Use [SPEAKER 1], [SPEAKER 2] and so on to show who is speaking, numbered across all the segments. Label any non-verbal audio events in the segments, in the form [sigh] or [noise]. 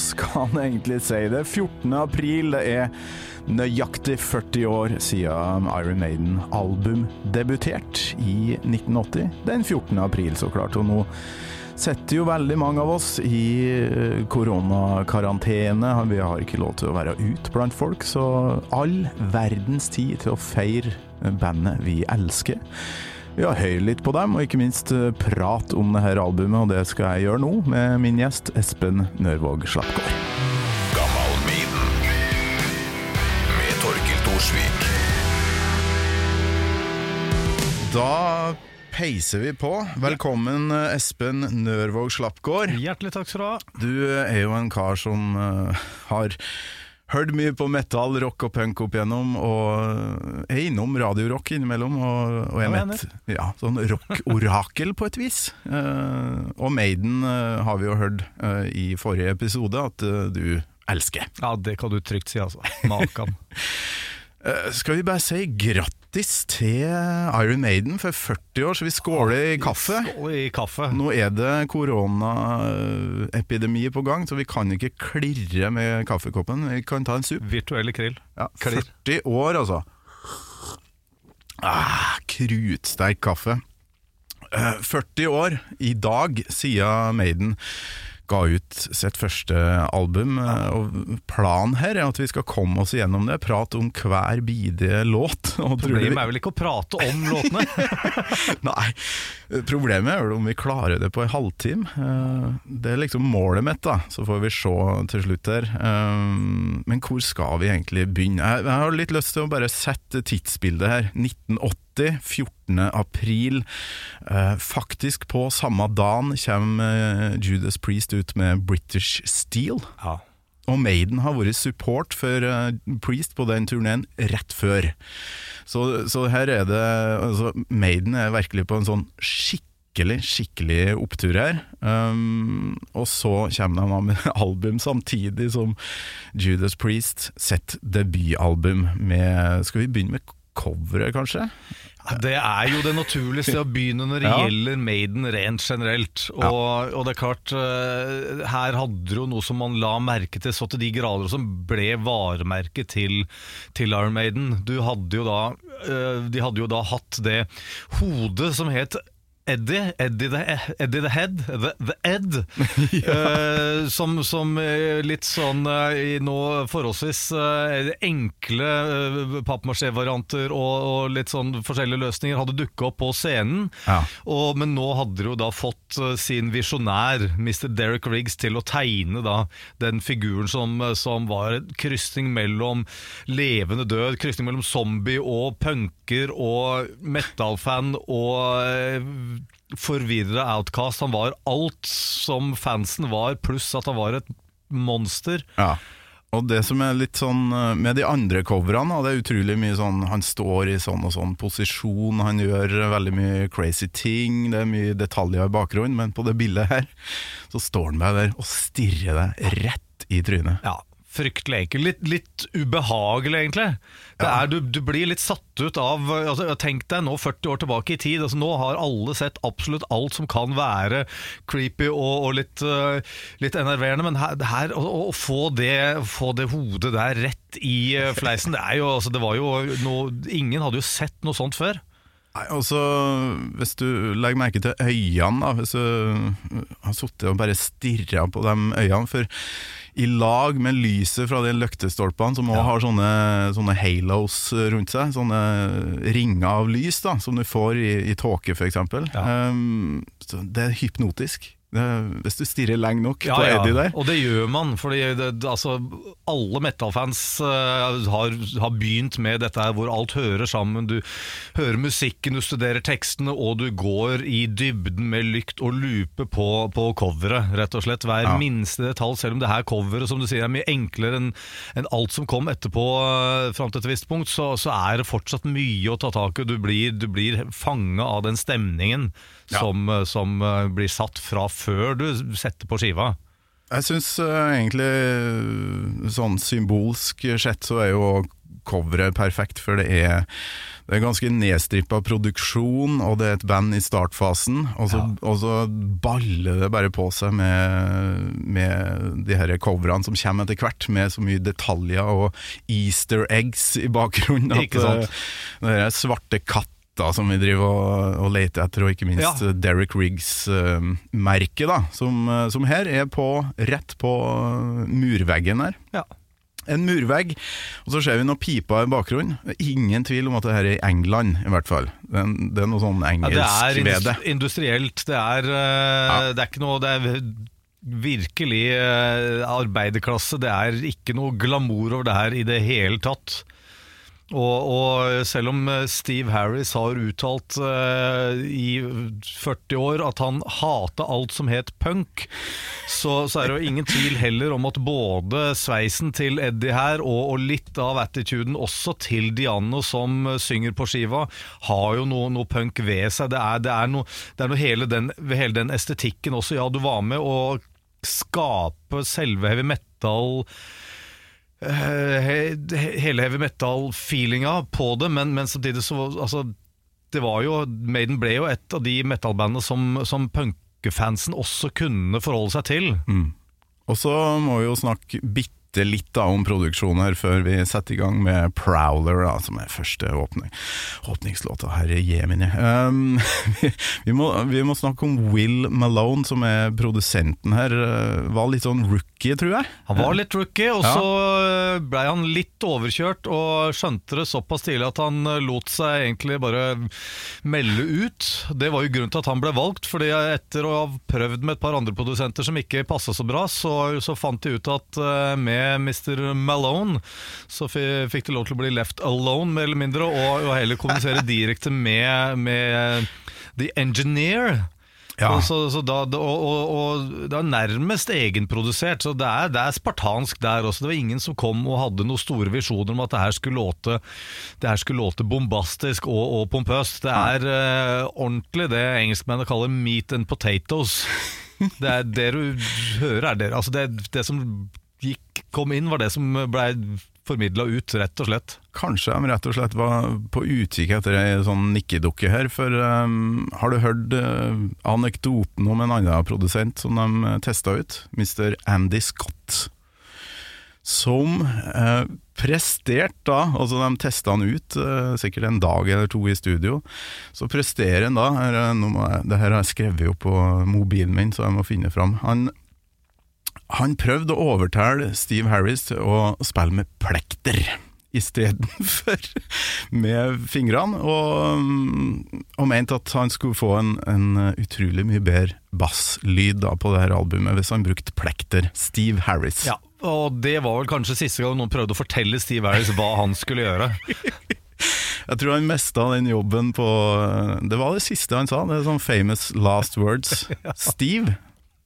[SPEAKER 1] skal en egentlig si? Det er 14. april, det er nøyaktig 40 år siden Iron Maiden album debuterte i 1980. Den 14. april, så klart. Og nå setter jo veldig mange av oss i eh, koronakarantene. Vi har ikke lov til å være ute blant folk, så all verdens tid til å feire bandet vi elsker. Har hørt litt på dem, og ikke minst eh, prat om det her albumet, og det skal jeg gjøre nå med min gjest Espen Nørvåg Slappgård.
[SPEAKER 2] Med Torkil Thorsvik.
[SPEAKER 1] Da peiser vi på. Velkommen eh, Espen Nørvåg Slappgård.
[SPEAKER 3] Hjertelig takk skal du ha.
[SPEAKER 1] Du er jo en kar som eh, har hørt mye på metal, rock og punk opp igjennom, og er innom radiorock innimellom. Og, og
[SPEAKER 3] Ja,
[SPEAKER 1] med ja, sånn rock-orakel på et vis. Uh, og Maiden uh, har vi jo hørt uh, i forrige episode at eh, du elsker.
[SPEAKER 3] Ja, det kan du trygt si, altså. Makan. [laughs]
[SPEAKER 1] Eh, skal vi bare si grattis til Iron Maiden for 40 år, så vi skåler i kaffe.
[SPEAKER 3] Skål i kaffe.
[SPEAKER 1] Nå er det koronaepidemi på gang, så vi kan ikke klirre med kaffekoppen. Vi kan ta en sup.
[SPEAKER 3] Virtuelle krill.
[SPEAKER 1] Ja, 40 år, altså. Ah, krutsterk kaffe. Eh, 40 år i dag sier Maiden ga ut sitt første album. Og planen her er at vi skal komme oss gjennom det, prate om hver bidige låt.
[SPEAKER 3] Problemet er vel ikke å prate om låtene? [laughs]
[SPEAKER 1] Nei, problemet er vel om vi klarer det på en halvtime. Eh, Det er liksom målet mitt, da. Så får vi se til slutt her. Eh, Men hvor skal vi egentlig begynne? Jeg har litt lyst til å bare sette tidsbildet her. 1980. 14. april. Eh, faktisk på samme dagen kommer eh, Judas Priest ut med British Steel.
[SPEAKER 3] Ja.
[SPEAKER 1] Og Maiden har vært support for eh, Priest på den turneen rett før. Så, så her er det altså, Maiden er virkelig på en sånn skikkelig, skikkelig opptur her. Um, og så kommer de med [laughs] album samtidig som Judas Priest sitt debutalbum med Skal vi begynne med coveret, kanskje?
[SPEAKER 3] Det er jo det naturligste å begynne når det
[SPEAKER 1] Ja.
[SPEAKER 3] gjelder Maiden rent generelt. Og, og det er klart, eh, her hadde du jo noe som man la merke til så til de grader, og som ble varemerket til, til Iron Maiden. Du hadde jo da, eh, de hadde jo da hatt det hodet som het Eddie, Eddie the, Eddie the Head, The, the Ed, [laughs] eh, som, som eh, litt sånn uh, i nå forholdsvis uh, enkle uh, pappmasjé-varianter og, og litt sånn forskjellige løsninger hadde dukket opp på scenen.
[SPEAKER 1] Ja.
[SPEAKER 3] Og, men nå hadde de jo da fått sin visjonær, Mr. Derek Riggs, til å tegne da den figuren som, som var en krysning mellom levende død, krysning mellom zombie og punker og metal-fan og forvirra outcast. Han var alt som fansen var, pluss at han var et monster.
[SPEAKER 1] Ja. Og det som er litt sånn eh, med de andre coverne, det er utrolig mye sånn Han står i sånn og sånn posisjon, han gjør veldig mye crazy ting, det er mye detaljer i bakgrunnen, men på det bildet her så står han bare der og stirrer deg rett i trynet.
[SPEAKER 3] Ja, fryktelig enkel. Litt, litt ubehagelig, egentlig. Det er, du, du blir litt satt ut av altså, Tenk deg nå 40 år tilbake i tid. Altså, nå har alle sett absolutt alt som kan være creepy og, og litt, uh, litt enerverende, men her, her å, å få, det, få det hodet der rett i uh, fleisen Det er jo, altså, det var jo noe Ingen hadde jo sett noe sånt før.
[SPEAKER 1] Nei, altså, Hvis du legger merke til øynene, da, hvis du har sittet og bare stirra på de øynene For i lag med lyset fra de løktestolpene, som òg har sånne, sånne halos rundt seg, sånne ringer av lys da, som du får i, i tåke, f.eks.
[SPEAKER 3] Ja.
[SPEAKER 1] Um, det er hypnotisk. Hvis du stirrer lenge nok
[SPEAKER 3] Ja,
[SPEAKER 1] på Eddie der.
[SPEAKER 3] og det gjør man. Fordi det, altså, alle metal-fans uh, har, har begynt med dette her hvor alt hører sammen. Du hører musikken, du studerer tekstene, og du går i dybden med lykt og lupe på, på coveret, rett og slett. Hver
[SPEAKER 1] Ja.
[SPEAKER 3] minste detalj, selv om det her coveret som du sier, er mye enklere enn en alt som kom etterpå, uh, fram til et visst punkt, så, så er det fortsatt mye å ta tak i. Du blir, du blir fanga av den stemningen
[SPEAKER 1] Ja.
[SPEAKER 3] som, eh, som uh, blir satt fra før du setter på skiva.
[SPEAKER 1] Jeg syns egentlig sånn symbolsk sett så er jo coveret perfekt, for det er, det er ganske nedstrippa produksjon, og det er et band i startfasen, og så, og så baller det bare på seg med, med de her coverne som kommer etter hvert, med så mye detaljer og easter eggs i bakgrunnen. At
[SPEAKER 3] Ikke sant?
[SPEAKER 1] eh, det er svarte katter som vi driver og, og leter etter, og ikke minst
[SPEAKER 3] Ja.
[SPEAKER 1] eh, Derek Riggs-merket, uh, som, eh, som her er på, rett på eh, murveggen her.
[SPEAKER 3] Ja.
[SPEAKER 1] En murvegg, og så ser vi noen piper i bakgrunnen. Ingen tvil om at det her er i England, i hvert fall. Det er, det er noe sånn
[SPEAKER 3] Ja, det er
[SPEAKER 1] engelsk ved det.
[SPEAKER 3] indus- industrielt. Det er, eh, det er ikke noe Det er virkelig eh, arbeiderklasse. Det er ikke noe glamour over det her i det hele tatt. Og, og selv om eh, Steve Harris har uttalt eh, i 40 år at han hata alt som het punk, så, så er det jo ingen tvil heller om at både sveisen til Eddie her og, og litt av attituden også til Diano som synger på skiva, har jo noe, noe punk ved seg. Det er, det er noe, det hele hele den estetikken også. Ja, du var med å skape selve heavy metal hele heavy metal-feelinga på det, men, men samtidig så altså, det var jo, Maiden ble jo et av de metal-bandene som, som punkefansen også kunne forholde seg til.
[SPEAKER 1] Og så må vi jo snakke bitte litt da om produksjonen her før vi setter i gang med Prowler, da, som er første åpning, åpningslåta. Herre jemini. Um, [laughs] vi, vi, må, vi må snakke om Will Malone, som er produsenten her. Uh, Var litt sånn rookie, tror jeg.
[SPEAKER 3] Han var litt rookie, og
[SPEAKER 1] Ja.
[SPEAKER 3] så blei han litt overkjørt og skjønte det såpass tidlig at han eh, lot seg egentlig bare melde ut. Det var jo grunnen til at han ble valgt, fordi etter å ha prøvd med et par andre produsenter som ikke passa så bra, så, så fant de ut at eh, med Mr. Malone så fikk de lov til å bli left alone, mer eller mindre, og, og heller kommunisere [laughs] direkte med, med The Engineer.
[SPEAKER 1] Ja.
[SPEAKER 3] Og, så, så da, og, og, og det er nærmest egenprodusert, så det er, det er spartansk der også. Det var ingen som kom og hadde noen store visjoner om at det her skulle låte, det her skulle låte bombastisk og, og pompøst. Det er eh, ordentlig det engelskmennene kaller meat and potatoes. Det er det du hører er det. Altså det, det som gikk, kom inn, var det som blei formidla ut, rett og slett.
[SPEAKER 1] Kanskje de rett og slett var på utkikk etter ei sånn nikkedukke her, for um, har du hørt uh, anekdoten om en annen produsent som de testa ut? Mr. Andy Scott. Som uh, presterte da, altså de testa han ut uh, sikkert en dag eller to i studio, så presterer han da, her, er- nå må jeg, det her har jeg skrevet opp på mobilen min, så jeg må finne fram. Han han prøvde å overtale Steve Harris til å spille med plekter istedenfor [laughs] med fingrene, og, og mente at han skulle få en, en utrolig mye bedre basslyd på det her albumet hvis han brukte plekter. Steve Harris.
[SPEAKER 3] Ja, og det var vel kanskje siste gang noen prøvde å fortelle Steve Harris hva han skulle gjøre. [laughs]
[SPEAKER 1] Jeg tror han mista den jobben på Det var det siste han sa, det er sånn famous last words. [laughs] Steve,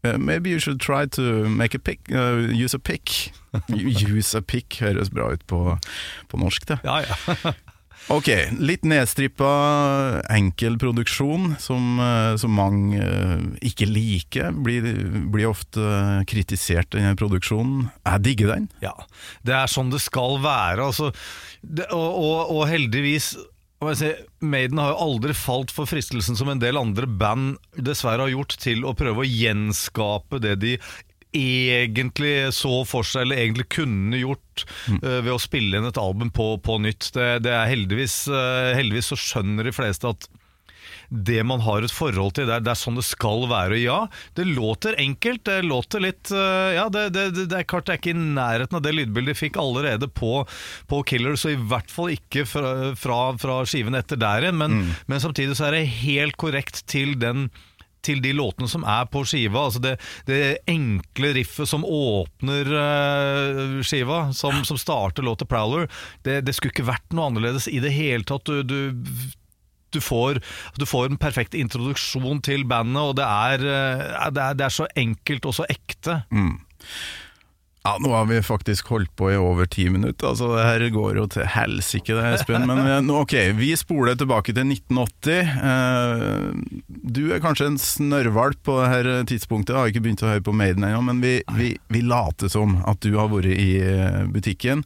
[SPEAKER 1] uh, maybe you should try to make a pick, uh, use a pick. [laughs] use a pick høres bra ut på, på norsk, det.
[SPEAKER 3] Ja, ja. [laughs]
[SPEAKER 1] Ok, litt nedstrippa enkel produksjon som, eh, som mange uh, ikke liker. Blir, blir ofte kritisert, denne produksjonen. Jeg digger den.
[SPEAKER 3] Ja, det er sånn det skal være. Altså, det, og, og, og heldigvis si, Maiden har jo aldri falt for fristelsen som en del andre band dessverre har gjort, til å prøve å gjenskape det de egentlig så for seg, eller egentlig kunne gjort, eh, ved å spille inn et album på, på nytt. Det, det er heldigvis, eh, heldigvis så skjønner de fleste at det man har et forhold til, det er, det er sånn det skal være. Og Ja, det låter enkelt, det låter litt eh, Ja, det, det, det er klart det er ikke i nærheten av det lydbildet de fikk allerede på, på Killers, så i hvert fall ikke fra, fra, fra skiven etter der igjen, men, men samtidig så er det helt korrekt til den til de låtene som er på skiva. Altså det, det enkle riffet som åpner uh, skiva, som, som starter låta 'Prowler', det, det skulle ikke vært noe annerledes i det hele tatt. Du, du, du, får, du får en perfekt introduksjon til bandet, og det er, eh, det er, det er så enkelt og så ekte.
[SPEAKER 1] Ja, nå har vi faktisk holdt på i over ti minutter, altså det her går jo til helsike det, Espen. Men eh, ok, vi spoler tilbake til 1980. Eh, du er kanskje en snørrvalp på det her tidspunktet, har ikke begynt å høre på Maiden ennå, men vi, vi, vi later som at du har vært i butikken.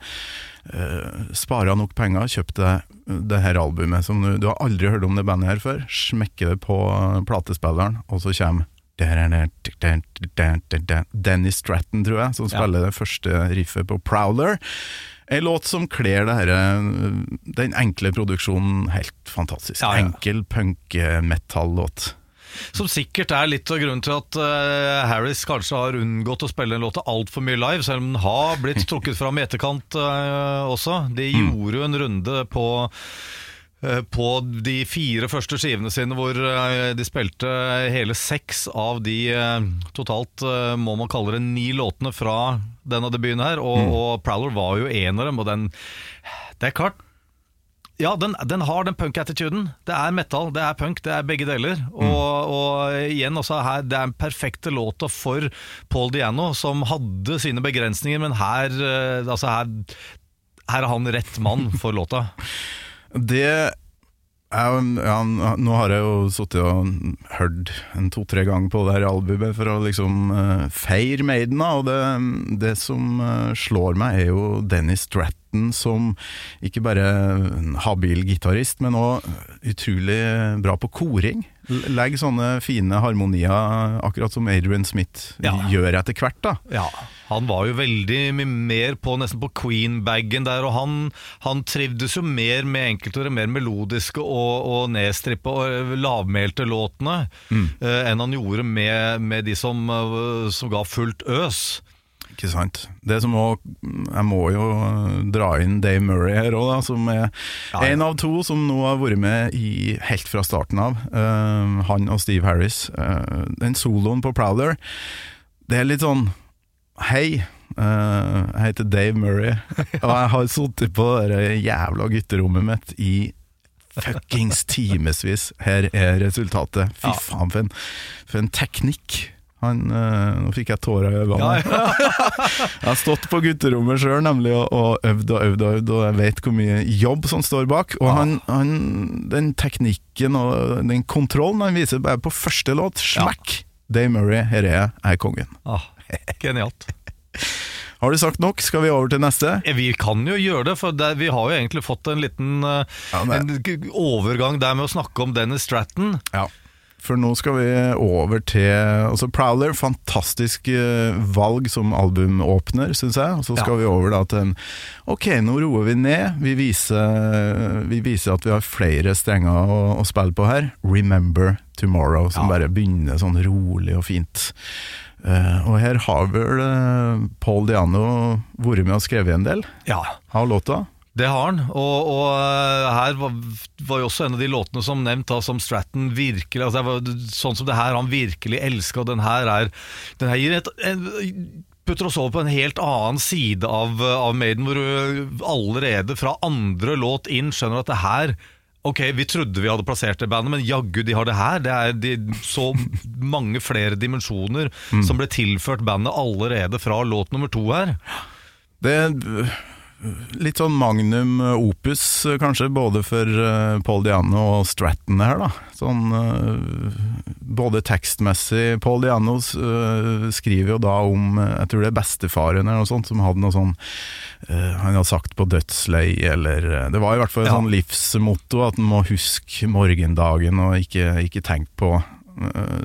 [SPEAKER 1] Uh, Spara nok penger, kjøpt deg det her albumet som du, du har aldri hørt om det bandet her før. Smekker det på platespilleren, og så kommer Dennis Stratton, tror jeg, som spiller det første riffet på Prowler. En låt som kler den enkle produksjonen helt fantastisk.
[SPEAKER 3] Ja, ja.
[SPEAKER 1] Enkel punk-metall-låt.
[SPEAKER 3] Som sikkert er litt av grunnen til at uh, Harris kanskje har unngått å spille en låta altfor mye live, selv om den har blitt [laughs] trukket fram i etterkant uh, også. De gjorde jo en runde på eh, på de fire første skivene sine, hvor de spilte hele seks av de totalt, må man kalle det, ni låtene fra denne debuten her. Og, mm. og Prowler var jo en av dem, og den Det er klart, ja, den, den, har den punk-attituden. Det er metal, det er punk, det er begge deler. Og, mm. og igjen, også her, det er den perfekte låta for Paul Diano, som hadde sine begrensninger, men her, eh, altså, her, her er han rett mann for låta. [laughs]
[SPEAKER 1] det ja, nå har jeg jo sittet og hørt en to-tre ganger på det her albumet for å liksom uh, feire Maiden, og det, det som uh, slår meg, er jo Dennis Stratton som ikke bare habil gitarist, men òg utrolig bra på koring. Legg sånne fine harmonier, akkurat som Adrian Smith ja. gjør etter hvert. da
[SPEAKER 3] Ja, Han var jo veldig mye mer på nesten på Queen-bagen der, og han, han, trivdes jo mer med enkelte mer melodiske og, og nedstrippa og lavmælte låtene mm. uh, enn han gjorde med, med de som, uh, som ga fullt øs.
[SPEAKER 1] Ikke sant. Det som òg Jeg må jo dra inn Dave Murray her òg, som er ja, ja. en av to som nå har vært med i, helt fra starten av. Uh, han og Steve Harris. Uh, den soloen på Prowler, det er litt sånn Hei, uh, jeg heter Dave Murray, og jeg har sittet på det jævla gutterommet mitt i fuckings timevis. Her er resultatet. Fy faen, for en, for en teknikk han, øh, nå fikk jeg tårer i øynene. Ja, ja. [laughs] jeg har stått på gutterommet sjøl nemlig og, og øvd og øvd, og øvd, og jeg vet hvor mye jobb som står bak. Og han, han, den teknikken og den kontrollen han viser bare på første låt, smekk! Dave Murray, her er jeg, jeg er kongen.
[SPEAKER 3] Ah, genialt. [laughs]
[SPEAKER 1] Har du sagt nok? Skal vi over til neste?
[SPEAKER 3] Vi kan jo gjøre det, for det, vi har jo egentlig fått en liten uh, ja, en overgang der med å snakke om Dennis Stratton.
[SPEAKER 1] Ja for nå skal vi over til altså Prowler, fantastisk eh, valg som albumåpner, syns jeg. Og så skal ja. vi over da til en Ok, nå roer vi ned. Vi viser, vi viser at vi har flere strenger å, å spille på her. Remember Tomorrow, som ja. bare begynner sånn rolig og fint. Uh, og her har vel uh, Paul Diano vært med og skrevet en del
[SPEAKER 3] ja.
[SPEAKER 1] av låta?
[SPEAKER 3] Det har han, og, og eh, her var, var, jo også en av de låtene som nevnt da, som Stratton virkelig altså var, Sånn som det her han virkelig elsker, og den her er Den her gir et, en, putter oss over på en helt annen side av, av Maiden, hvor du allerede fra andre låt inn skjønner at det her Ok, vi trodde vi hadde plassert det bandet, men jaggu de har det her. Det er de, så [laughs] mange flere dimensjoner mm. som ble tilført bandet allerede fra låt nummer to her.
[SPEAKER 1] Det litt sånn magnum opus, kanskje, både for uh, Paul Diano og Stratton her, da. Sånn uh, både tekstmessig Paul Diano uh, skriver jo da om Jeg tror det er bestefaren eller noe sånt som hadde noe sånn Han hadde sagt på dødsleiet eller Det var i hvert fall et ja. sånn livsmotto at en må huske morgendagen og ikke, ikke tenke på Eh,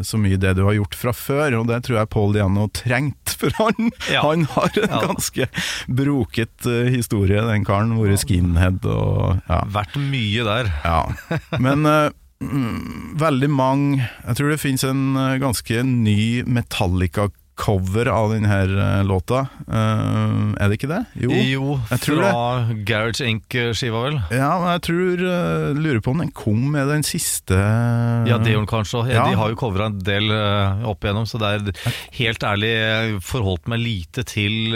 [SPEAKER 1] så mye det du har gjort fra før, og det tror jeg Paul Diano trengte, for han, ja. han har en ja. ganske broket uh, historie, den karen. Vært skinhead og
[SPEAKER 3] ja. Vært mye der.
[SPEAKER 1] Ja. Men uh, veldig mange Jeg tror det finnes en ganske ny Metallica cover av denne uh, låta. Uh, er det ikke det?
[SPEAKER 3] Jo, jo fra Garage Inc.-skiva, vel?
[SPEAKER 1] Ja, men jeg tror uh, lurer på om den kom med den siste
[SPEAKER 3] Ja, det gjorde den kanskje. Ja, De har jo covra en del opp igjennom, så det er helt ærlig forholdt meg lite til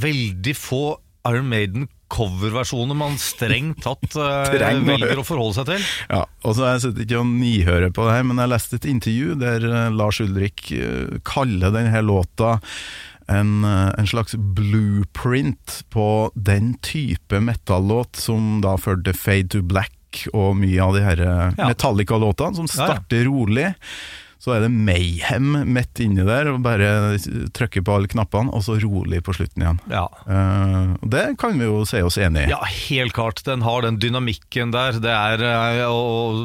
[SPEAKER 3] veldig få Iron Maiden coverversjoner man strengt tatt [laughs] uh, velger å forholde seg til.
[SPEAKER 1] Ja, og så Jeg sitter ikke og nihører på det her, men jeg leste et intervju der uh, Lars Ulrik uh, kaller denne låta en, eh, en slags blueprint på den type metallåt som da førte Fade to Black og mye av de her eh,
[SPEAKER 3] Ja.
[SPEAKER 1] Metallica-låtene, som
[SPEAKER 3] Ja, ja.
[SPEAKER 1] starter rolig. Så er det mayhem midt inni der, og bare trykker på alle knappene, og så rolig på slutten igjen.
[SPEAKER 3] Ja.
[SPEAKER 1] Uh, det kan vi jo si oss enig i.
[SPEAKER 3] Ja, helt klart. Den har den dynamikken der. Det er uh,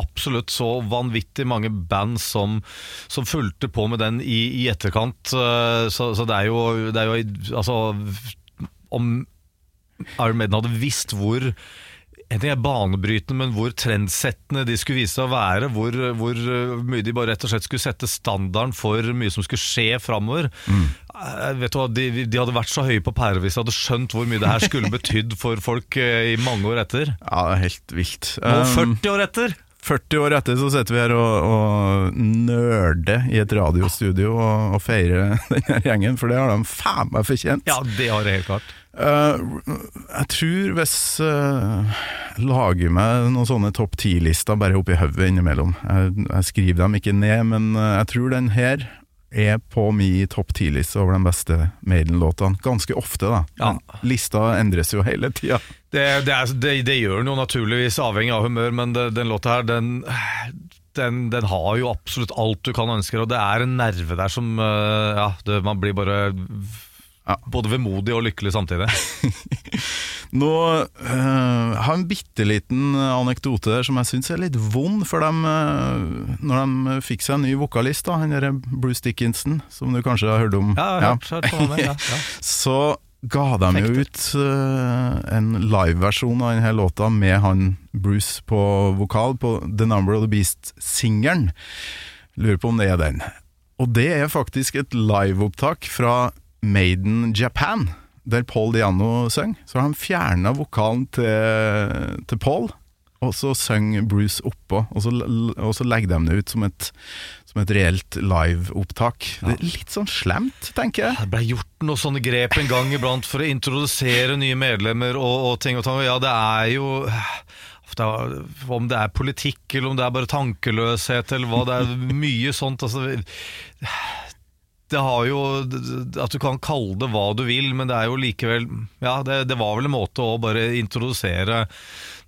[SPEAKER 3] absolutt så vanvittig mange band som, som fulgte på med den i, i etterkant. uh, Så, så det er jo, det er jo Altså, om Iron Maiden hadde visst hvor ting er banebrytende, men hvor trendsettende de skulle vise seg å være. Hvor, hvor uh, mye de bare rett og slett skulle sette standarden for mye som skulle skje framover. Eh, vet du hva, de, de hadde vært så høye på pæra hvis de hadde skjønt hvor mye det her skulle [laughs] betydd for folk eh, i mange år etter.
[SPEAKER 1] Ja, det er helt vilt.
[SPEAKER 3] Nå
[SPEAKER 1] Um,
[SPEAKER 3] 40 år etter!
[SPEAKER 1] 40 år etter så sitter vi her og, og nerder i et radiostudio og, og feirer [laughs] denne gjengen, for det har de faen meg fortjent.
[SPEAKER 3] Ja, det har jeg helt klart.
[SPEAKER 1] Uh, jeg tror hvis uh, jeg lager meg noen sånne topp ti-lister bare oppi hodet innimellom jeg, jeg skriver dem ikke ned, men eh, jeg tror den her er på min topp ti-liste over de beste Maiden-låtene. Ganske ofte, da.
[SPEAKER 3] Ja.
[SPEAKER 1] Lista endres jo hele tida.
[SPEAKER 3] Det, det, er, det, det gjør den jo naturligvis, avhengig av humør, men det, den låta her, den, den, den har jo absolutt alt du kan ønske og det er en nerve der som eh, Ja, man blir bare
[SPEAKER 1] Ja.
[SPEAKER 3] både vemodig og lykkelig samtidig. [laughs]
[SPEAKER 1] Nå har jeg en bitte liten anekdote der som jeg syns er litt vond, for dem, eh, når de fikk seg en ny vokalist, da, han derre Bruce Dickinson, som du kanskje har hørt om,
[SPEAKER 3] Ja, jeg har hørt, hørt på det, ja, ja. [laughs]
[SPEAKER 1] så ga de jo ut eh, en liveversjon av denne låta med han Bruce på vokal, på The Number of the Beast-singelen. Lurer på om det er den. Og det er faktisk et liveopptak fra Maiden Japan, der Paul Diano synger. Så har de fjerna vokalen til, til Paul, og så synger Bruce oppå. Og så, og så legger de det ut som et, som et reelt liveopptak. Det er litt sånn slemt, tenker jeg.
[SPEAKER 3] Det ble gjort noen sånne grep en gang iblant for å introdusere nye medlemmer og, og ting og tang. Ja, det er jo er, Om det er politikk, eller om det er bare tankeløshet, eller hva. Det er mye sånt. Altså, det har jo At du kan kalle det hva du vil, men det er jo likevel Ja, det, det var vel en måte å bare introdusere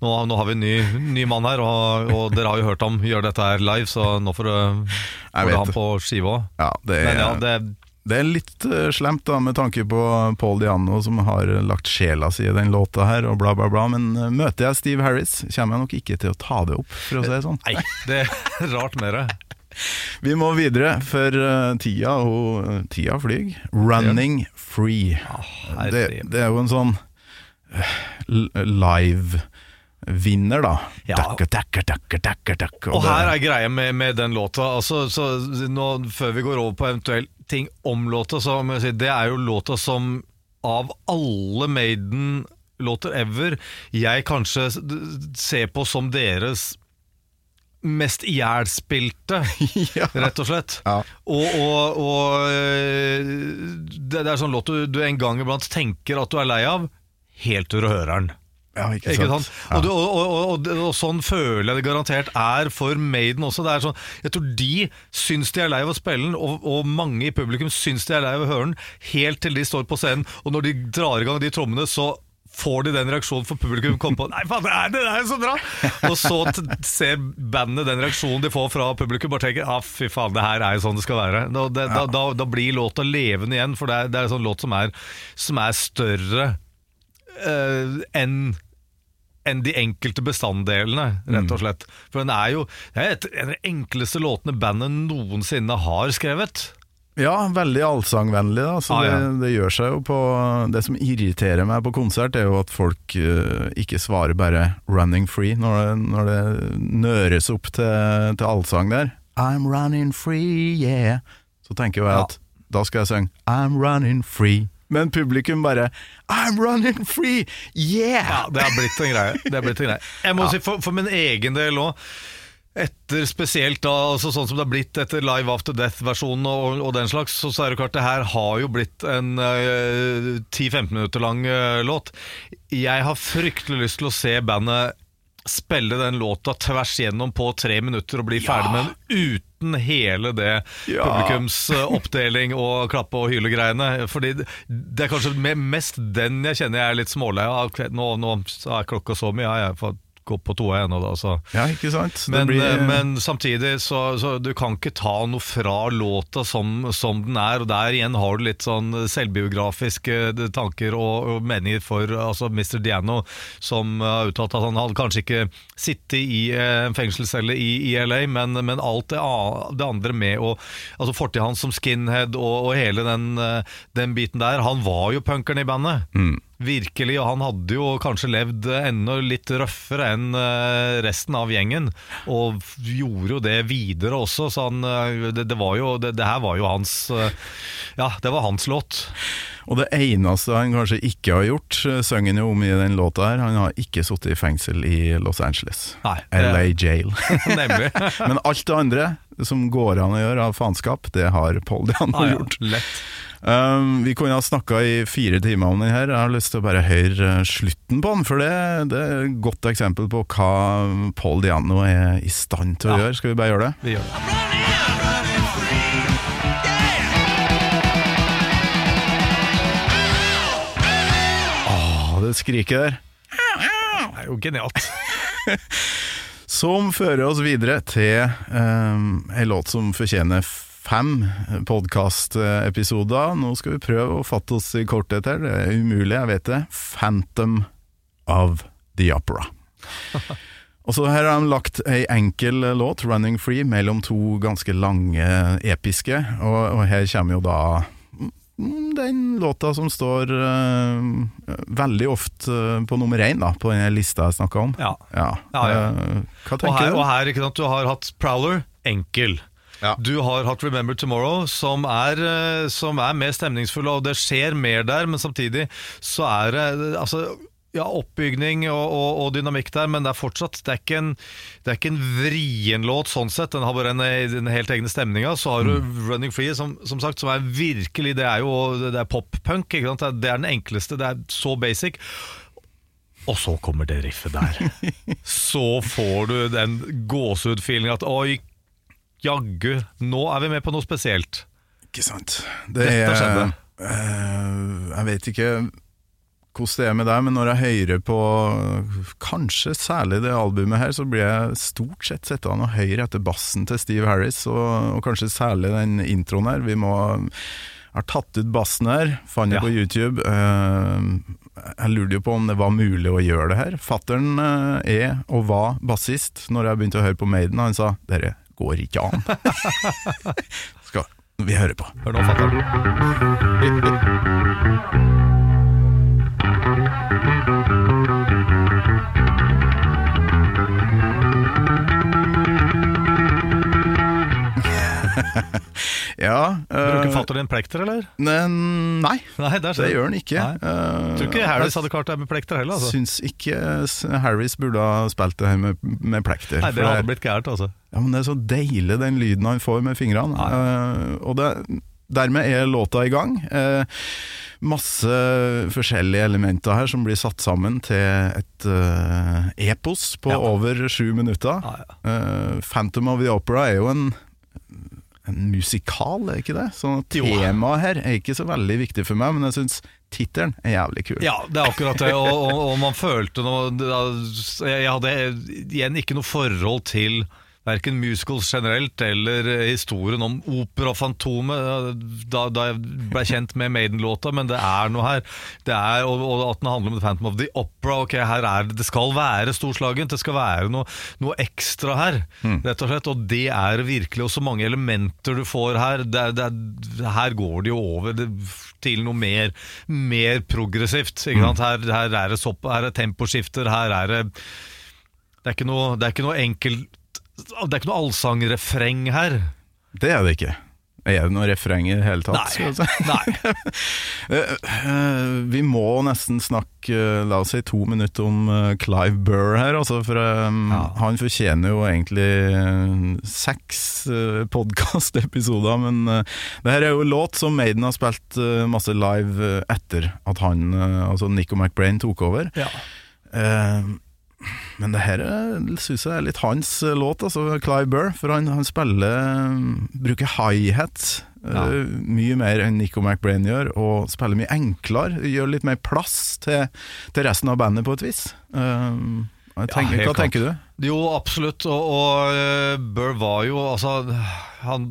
[SPEAKER 3] Nå, nå har vi en ny, ny mann her, og, og dere har jo hørt ham gjøre dette her live, så nå får du, får ham på skive òg.
[SPEAKER 1] Ja, det er,
[SPEAKER 3] Men ja, det
[SPEAKER 1] det er litt eh, slemt da, med tanke på Paul Diano som har lagt sjela si i den låta her, og bla bla bla, men eh, møter jeg Steve Harris, kommer jeg nok ikke til å ta det opp, for å si det sånn.
[SPEAKER 3] Nei, det er rart med det.
[SPEAKER 1] Vi må videre, for eh, tida, og, tida flyg. Running Free. det, det er jo en sånn eh, live-vinner, da.
[SPEAKER 3] Ja.
[SPEAKER 1] Dakke, dakke, dakke, dakke, dakke,
[SPEAKER 3] Og
[SPEAKER 1] og
[SPEAKER 3] her er greia med, med den låta. Altså, så nå, før vi går over på eventuelt ting om låta, så må jeg si det er jo låta som av alle Maiden-låter ever jeg kanskje ser på som deres mest ihjelspilte, [laughs]
[SPEAKER 1] ja.
[SPEAKER 3] rett og slett.
[SPEAKER 1] Ja.
[SPEAKER 3] Og, og, og øh, det, er sånn låt du, du en gang iblant tenker at du er lei av, helt til du hører den.
[SPEAKER 1] Ja, ikke
[SPEAKER 3] Ikke
[SPEAKER 1] sant?
[SPEAKER 3] sant?
[SPEAKER 1] Ja.
[SPEAKER 3] Og, og, og, og, sånn føler jeg det garantert er for Maiden også. Sånn, jeg tror de syns de er lei av å spille den, og, og mange i publikum syns de er lei av å høre den, helt til de står på scenen. Og når de drar i gang de trommene, så får de den reaksjonen for publikum kommer på Nei, faen, det er, det er så bra! Og så ser bandet den reaksjonen de får fra publikum, bare tenker ah, fy faen, det her er jo sånn det skal være. Da, det, da, da, da blir låta levende igjen, for det er, det er en sånn låt som er, som er større uh, enn enn de enkelte bestanddelene, rett og slett. For den er jo det er en av de enkleste låtene bandet noensinne har skrevet.
[SPEAKER 1] Ja, veldig allsangvennlig. Da. Så
[SPEAKER 3] Ah, ja.
[SPEAKER 1] det, det gjør seg jo på Det som irriterer meg på konsert, er jo at folk uh, ikke svarer bare 'running free' når det, når det nøres opp til, til allsang der. 'I'm running free, yeah'. Så tenker jo jeg
[SPEAKER 3] Ja.
[SPEAKER 1] at da skal jeg synge 'I'm running free'. Men publikum bare 'I'm running free, yeah'!
[SPEAKER 3] Ja, Det har blitt en greie. Blitt en greie. Jeg må si for, for min egen del òg. Etter spesielt da, altså sånn som det har blitt etter Live After Death-versjonen og, og den slags, så, så er det klart det her har jo blitt en uh, 10-15 minutter lang uh, låt. Jeg har fryktelig lyst til å se bandet spille den låta tvers gjennom på tre minutter og bli ferdig med den uten hele det
[SPEAKER 1] Ja.
[SPEAKER 3] publikumsoppdeling og klappe og hyle-greiene. Fordi det det er kanskje mest den jeg kjenner jeg er litt smålei av. Nå, nå er klokka så mye, ja, jeg får gå på toa igjen nå da, så
[SPEAKER 1] Ja, ikke sant?
[SPEAKER 3] Men,
[SPEAKER 1] blir-
[SPEAKER 3] eh, men samtidig så, så du kan ikke ta noe fra låta som, som den er, og der igjen har du litt sånn selvbiografiske tanker og, og meninger for altså Mr. Diano, som har uttalt at han hadde kanskje ikke sittet i eh, en fengselscelle i, i LA, men, men alt det, det andre med å Altså fortida hans som skinhead og, og hele den, eh, den biten der, han var jo punkeren i bandet. Virkelig, og han hadde jo kanskje levd enda litt røffere enn eh, resten av gjengen, og gjorde jo det videre også, så han, eh, det, det var jo, det, det her var jo hans, eh, ja, det var hans låt.
[SPEAKER 1] Og det eneste han kanskje ikke har gjort, synger han jo om i den låta her, han har ikke sittet i fengsel i Los Angeles.
[SPEAKER 3] Nei,
[SPEAKER 1] LA Jail. [laughs]
[SPEAKER 3] Nemlig. [laughs]
[SPEAKER 1] Men alt det andre som går an å gjøre av faenskap, det har Paul Diano
[SPEAKER 3] Ah, ja,
[SPEAKER 1] gjort.
[SPEAKER 3] lett.
[SPEAKER 1] Um, vi kunne ha snakka i fire timer om den her. Jeg har lyst til å bare høre eh, slutten på den, for det, det er et godt eksempel på hva Paul Diano er i stand til å
[SPEAKER 3] Ja.
[SPEAKER 1] gjøre. Skal vi bare gjøre det?
[SPEAKER 3] Vi gjør det.
[SPEAKER 1] Det skriket der.
[SPEAKER 3] Det er jo genialt. [laughs]
[SPEAKER 1] Som fører oss videre til um, en låt som fortjener fem podkastepisoder. Nå skal vi prøve å fatte oss i korthet her. Det er umulig, jeg vet det. Phantom of the Opera. [laughs] Og så Her har de lagt ei enkel låt, 'Running Free', mellom to ganske lange episke. Og, og her kommer jo da mm, den låta som står uh, veldig ofte eh, på nummer én da, på den lista jeg snakka om.
[SPEAKER 3] Ja.
[SPEAKER 1] Ja.
[SPEAKER 3] Ja.
[SPEAKER 1] Eh, Hva
[SPEAKER 3] Og her,
[SPEAKER 1] du?
[SPEAKER 3] og her ikke sant, du har hatt Prowler, enkel.
[SPEAKER 1] Ja.
[SPEAKER 3] Du har hatt Remember Tomorrow, som er, eh, som er mer stemningsfull, og det skjer mer der, men samtidig så er det altså, ja, oppbygning og, og, og dynamikk der, men det er fortsatt Det er ikke en, det vrien låt sånn sett. Den har bare en, en helt egne stemninga. Så har du Running Free, som, som sagt, som er virkelig Det er jo det er pop-punk. Det er- Det den enkleste. Det er så basic. Og så kommer det riffet der. [laughs] så får du den gåsehud-feelinga at oi, jaggu, nå er vi med på noe spesielt.
[SPEAKER 1] Ikke sant. Det
[SPEAKER 3] Dette
[SPEAKER 1] er,
[SPEAKER 3] skjedde.
[SPEAKER 1] eh, jeg vet ikke hvordan det er med deg, men når jeg hører på kanskje særlig det albumet her, så blir jeg stort sett sittende og høre etter bassen til Steve Harris, og, og kanskje særlig den introen her. Vi må jeg har tatt ut bassen her, fant det
[SPEAKER 3] Ja.
[SPEAKER 1] på YouTube. Eh, jeg lurte jo på om det var mulig å gjøre det her. Fattern eh, er og var bassist når jeg begynte å høre på Maiden, han sa 'dette går ikke an'. [laughs] Skal vi høre på.
[SPEAKER 3] Hør nå, fatter'n. [laughs] [laughs]
[SPEAKER 1] Ja
[SPEAKER 3] Bruker fatter din plekter, eller?
[SPEAKER 1] Nei,
[SPEAKER 3] Nei, der
[SPEAKER 1] det gjør han ikke.
[SPEAKER 3] Nei.
[SPEAKER 1] Eh,
[SPEAKER 3] Tror ikke Harris hadde klart det med plekter heller. Altså.
[SPEAKER 1] Syns ikke Harris burde ha spilt det her med, med plekter.
[SPEAKER 3] Nei, Det hadde
[SPEAKER 1] det-
[SPEAKER 3] blitt gærent, altså.
[SPEAKER 1] Ja, men det er så deilig den lyden han får med fingrene. Uh, og det, dermed er låta i gang. Uh, masse forskjellige elementer her som blir satt sammen til et uh, epos på
[SPEAKER 3] Ja.
[SPEAKER 1] over sju minutter.
[SPEAKER 3] Ja, ja.
[SPEAKER 1] Eh, Phantom of the Opera er jo en en musikal, er ikke det? Så temaet her er ikke så veldig viktig for meg, men jeg syns tittelen er jævlig kul.
[SPEAKER 3] Ja, det er akkurat det. Og, og, og man følte noe Jeg hadde igjen ikke noe forhold til Verken musicals generelt eller eh, historien om Operafantomet eh, da, da jeg ble kjent med Maiden-låta, men det er noe her. Det er, og, og at den handler om The Phantom of the Opera. Ok, her er Det det skal være storslagent, det skal være noe, noe ekstra her, rett og slett. Og det er virkelig. Og så mange elementer du får her. Det, det, er- her går det jo over det, til noe mer, mer progressivt. Ikke sant? Her, her er det sopp, her er temposkifter, her er det det er ikke noe, det er ikke noe enkelt Det er ikke noe allsangrefreng her.
[SPEAKER 1] Det er det ikke. Er det noe refreng i det hele tatt? skal si?
[SPEAKER 3] Nei. [laughs]
[SPEAKER 1] Eh, eh, vi må nesten snakke eh, la oss si to minutter om Clive Burr her, altså, for
[SPEAKER 3] Ja.
[SPEAKER 1] han fortjener jo egentlig seks uh, podkastepisoder, men uh, det her er jo låt som Maiden har spilt masse live etter at han, altså Nico McBrain, tok over.
[SPEAKER 3] Ja.
[SPEAKER 1] Eh, men det her syns jeg er litt hans eh, låt, altså Clive Burr. For han, han spiller Bruker high-hat
[SPEAKER 3] Ja.
[SPEAKER 1] uh, mye mer enn Nico McBrain gjør, og spiller mye enklere. Gjør litt mer plass til, til resten av bandet, på et vis. Uh, tenker,
[SPEAKER 3] ja,
[SPEAKER 1] hva
[SPEAKER 3] klart.
[SPEAKER 1] tenker du?
[SPEAKER 3] Jo, absolutt. Og, og uh, Burr var jo Altså, han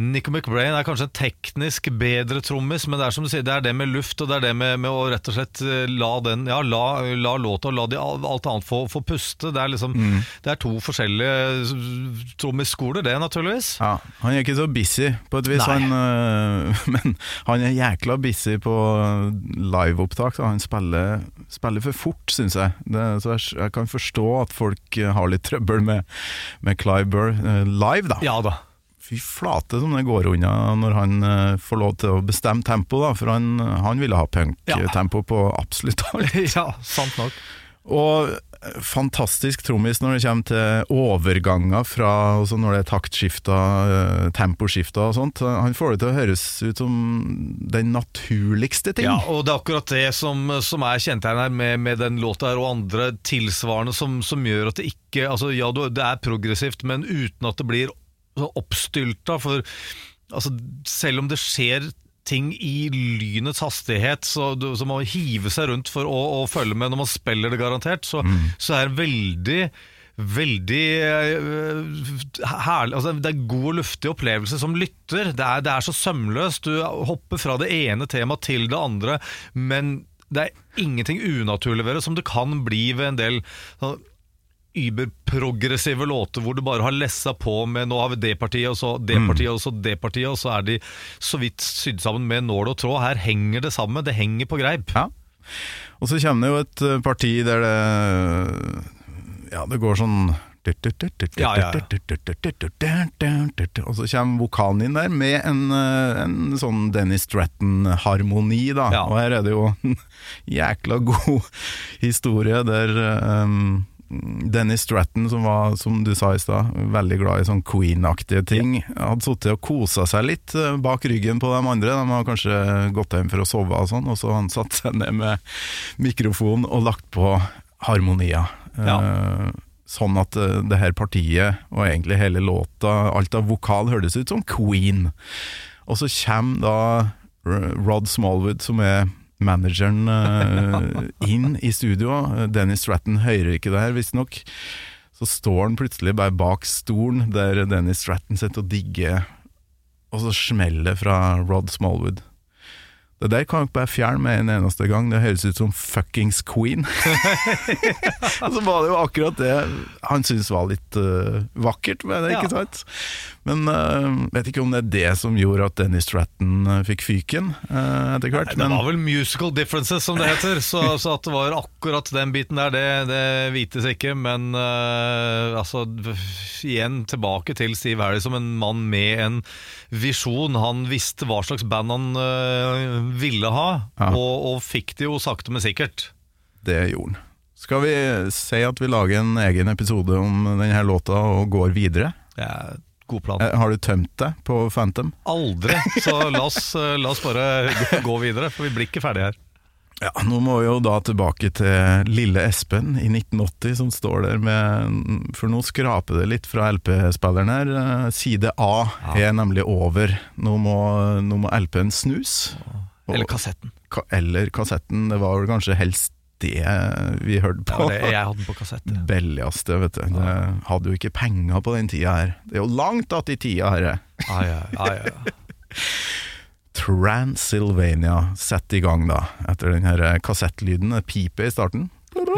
[SPEAKER 3] Nico McBrain er kanskje en teknisk bedre trommis, men det er som du sier, det er det med luft, og det er det med, med å rett og slett eh, la den Ja, la, la låta og la de, alt annet få, få puste. Det er liksom Det er to forskjellige trommisskoler, det, naturligvis.
[SPEAKER 1] Ja, Han er ikke så busy på et vis, han, øh, [laughs] men han er jækla busy på liveopptak. så Han spiller, spiller for fort, syns jeg. Det, så jeg. Jeg kan forstå at folk har litt trøbbel med, med Clive Burr live, da.
[SPEAKER 3] Ja da.
[SPEAKER 1] Fy flate som det går unna når han øh, får lov til å bestemme tempo, da. For han, han ville ha
[SPEAKER 3] Ja.
[SPEAKER 1] punk-tempo på absolutt alt. [laughs]
[SPEAKER 3] ja, sant nok.
[SPEAKER 1] Og eh, fantastisk trommis når det kommer til overganger fra altså Når det er taktskifter, eh, temposkifter og sånt. Han får det til å høres ut som den naturligste ting.
[SPEAKER 3] Ja, og det er akkurat det som, som er kjennetegnet her med, med den låta her og andre tilsvarende som, som gjør at det ikke altså Ja, det er progressivt, men uten at det blir oppstylta. For altså, selv om det skjer ting i lynets hastighet, så, du- så man hive seg rundt for å, å følge med når man spiller det garantert, så, så er det veldig Veldig uh, herlig altså, Det er god og luftig opplevelse som lytter. Det er, det er så sømløst. Du hopper fra det ene temaet til det andre, men det er ingenting unaturlig ved det, som det kan bli ved en del überprogressive låter hvor du bare har lessa på med Nå har vi det partiet, og så det partiet, og så det partiet, og så er de så vidt sydd sammen med nål og tråd. Her henger det sammen. Det henger på greip.
[SPEAKER 1] Ja. Og så kommer det jo et eh, parti der det Ja, det går sånn
[SPEAKER 3] Ja, ja,
[SPEAKER 1] Og så kommer vokalen inn der med en, eh, en sånn Dennis Stratton-harmoni, da.
[SPEAKER 3] Ja.
[SPEAKER 1] Og her er det jo en [laughs] jækla god historie der um, Dennis Stratton, som var, som du sa i stad, veldig glad i sånn Queen-aktige ting, hadde sittet og kosa seg litt eh, bak ryggen på de andre. De har kanskje gått hjem for å sove og sånn, og så han satt seg ned med mikrofonen og lagt på harmonier.
[SPEAKER 3] Ja.
[SPEAKER 1] Eh, Sånn at eh, det her partiet, og egentlig hele låta, alt av vokal hørtes ut som Queen. Og så kommer da Rod Smallwood, som er manageren, uh, [laughs] inn i studio. Dennis Stratton hører ikke det her, visstnok. Så står han plutselig bare bak stolen der Dennis Stratton sitter og digger, og så smeller det fra Rod Smallwood. Det der kan dere bare fjerne med en eneste gang. Det høres ut som fuckings Queen. [laughs] Og så var det jo akkurat det han syntes var litt uh, vakkert med det, ikke
[SPEAKER 3] Ja.
[SPEAKER 1] sant? Men uh, vet ikke om det er det som gjorde at Dennis Stratton eh, fikk fyken uh, etter hvert.
[SPEAKER 3] Det var vel musical differences, som det heter. Så, så at det var akkurat den biten der, det, det vites ikke. Men uh, altså, igjen tilbake til Steve Harry som en mann med en visjon. Han visste hva slags band han ville ha,
[SPEAKER 1] Ja.
[SPEAKER 3] og, og fikk det jo sakte, men sikkert.
[SPEAKER 1] Det gjorde han. Skal vi si at vi lager en egen episode om denne låta og går videre?
[SPEAKER 3] Det er god plan.
[SPEAKER 1] Eh, Har du tømt deg på Phantom?
[SPEAKER 3] Aldri. Så la oss, eh, la oss bare gå, gå videre, for vi blir ikke ferdige her.
[SPEAKER 1] Ja, Nå må vi jo da tilbake til lille Espen i 1980 som står der med For nå skraper det litt fra LP-spilleren her. Eh, Side A er nemlig over. Nå må, nå må LP-en snus.
[SPEAKER 3] Eller kassetten.
[SPEAKER 1] ka- eller kassetten. Det var vel kanskje helst det vi hørte på.
[SPEAKER 3] var det jeg hadde på kassett. ja. [laughs]
[SPEAKER 1] Billigste, vet du. Det hadde jo ikke penger på den tida her. Det er jo langt att i tida, herre.
[SPEAKER 3] Ah, ja, ah, ja. [laughs]
[SPEAKER 1] Transylvania setter i gang, da. Etter den her kassettlyden. Det piper i starten.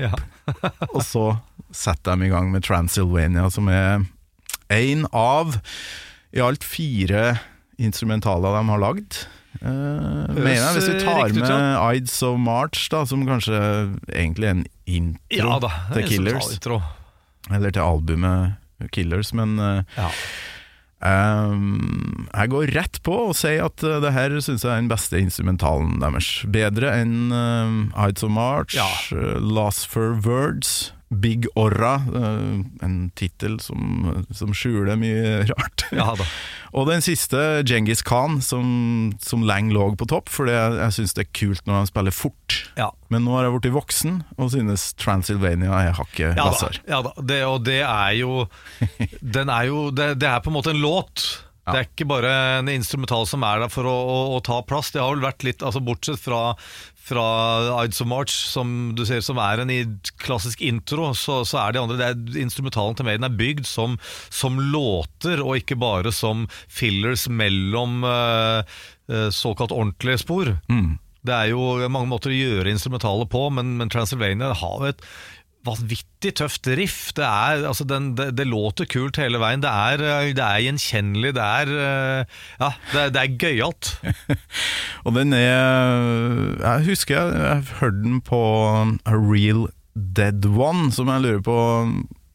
[SPEAKER 3] ja. [laughs]
[SPEAKER 1] Og så setter de i gang med Transylvania, som er én av i alt fire instrumentaler de har lagd. Eh, mener jeg, hvis vi tar
[SPEAKER 3] riktig ut,
[SPEAKER 1] med Ides of March, da, som kanskje egentlig er en intro
[SPEAKER 3] ja da.
[SPEAKER 1] til Killers,
[SPEAKER 3] Intro.
[SPEAKER 1] eller til albumet Killers, men uh,
[SPEAKER 3] Ja.
[SPEAKER 1] um, jeg går rett på og sier at uh, det her syns jeg er den beste instrumentalen deres. Bedre enn uh, Ides of March,
[SPEAKER 3] Ja.
[SPEAKER 1] eh, Lost for Words. Big Orra, eh, en tittel som, som skjuler mye [laughs] rart.
[SPEAKER 3] Ja.
[SPEAKER 1] Og den siste, Genghis Khan, som, som lenge lå på topp, for jeg, jeg syns det er kult når han spiller fort.
[SPEAKER 3] Ja.
[SPEAKER 1] Men nå har jeg blitt voksen og synes Transylvania er hakket
[SPEAKER 3] Ja da, ja da. Det, og det er jo Den er jo det, det er på en måte en låt. Det er ikke bare en instrumental som er der for å, å, å ta plass. Det har vel vært litt, altså Bortsett fra, fra Ides of March, som du ser som er en i klassisk intro, så, så er de andre det er, Instrumentalen til Maiden er bygd som, som låter, og ikke bare som fillers mellom uh, såkalt ordentlige spor. Det er jo mange måter å gjøre instrumentalet på, men, men Transylvania har jo et vanvittig tøft riff. Det, er, altså den, det, det låter kult hele veien. Det er, eh, det er gjenkjennelig. Det er, eh, ja, det, det er gøyalt. [laughs]
[SPEAKER 1] Og den er Jeg husker jeg, jeg hørte den på A Real Dead One, som jeg lurer på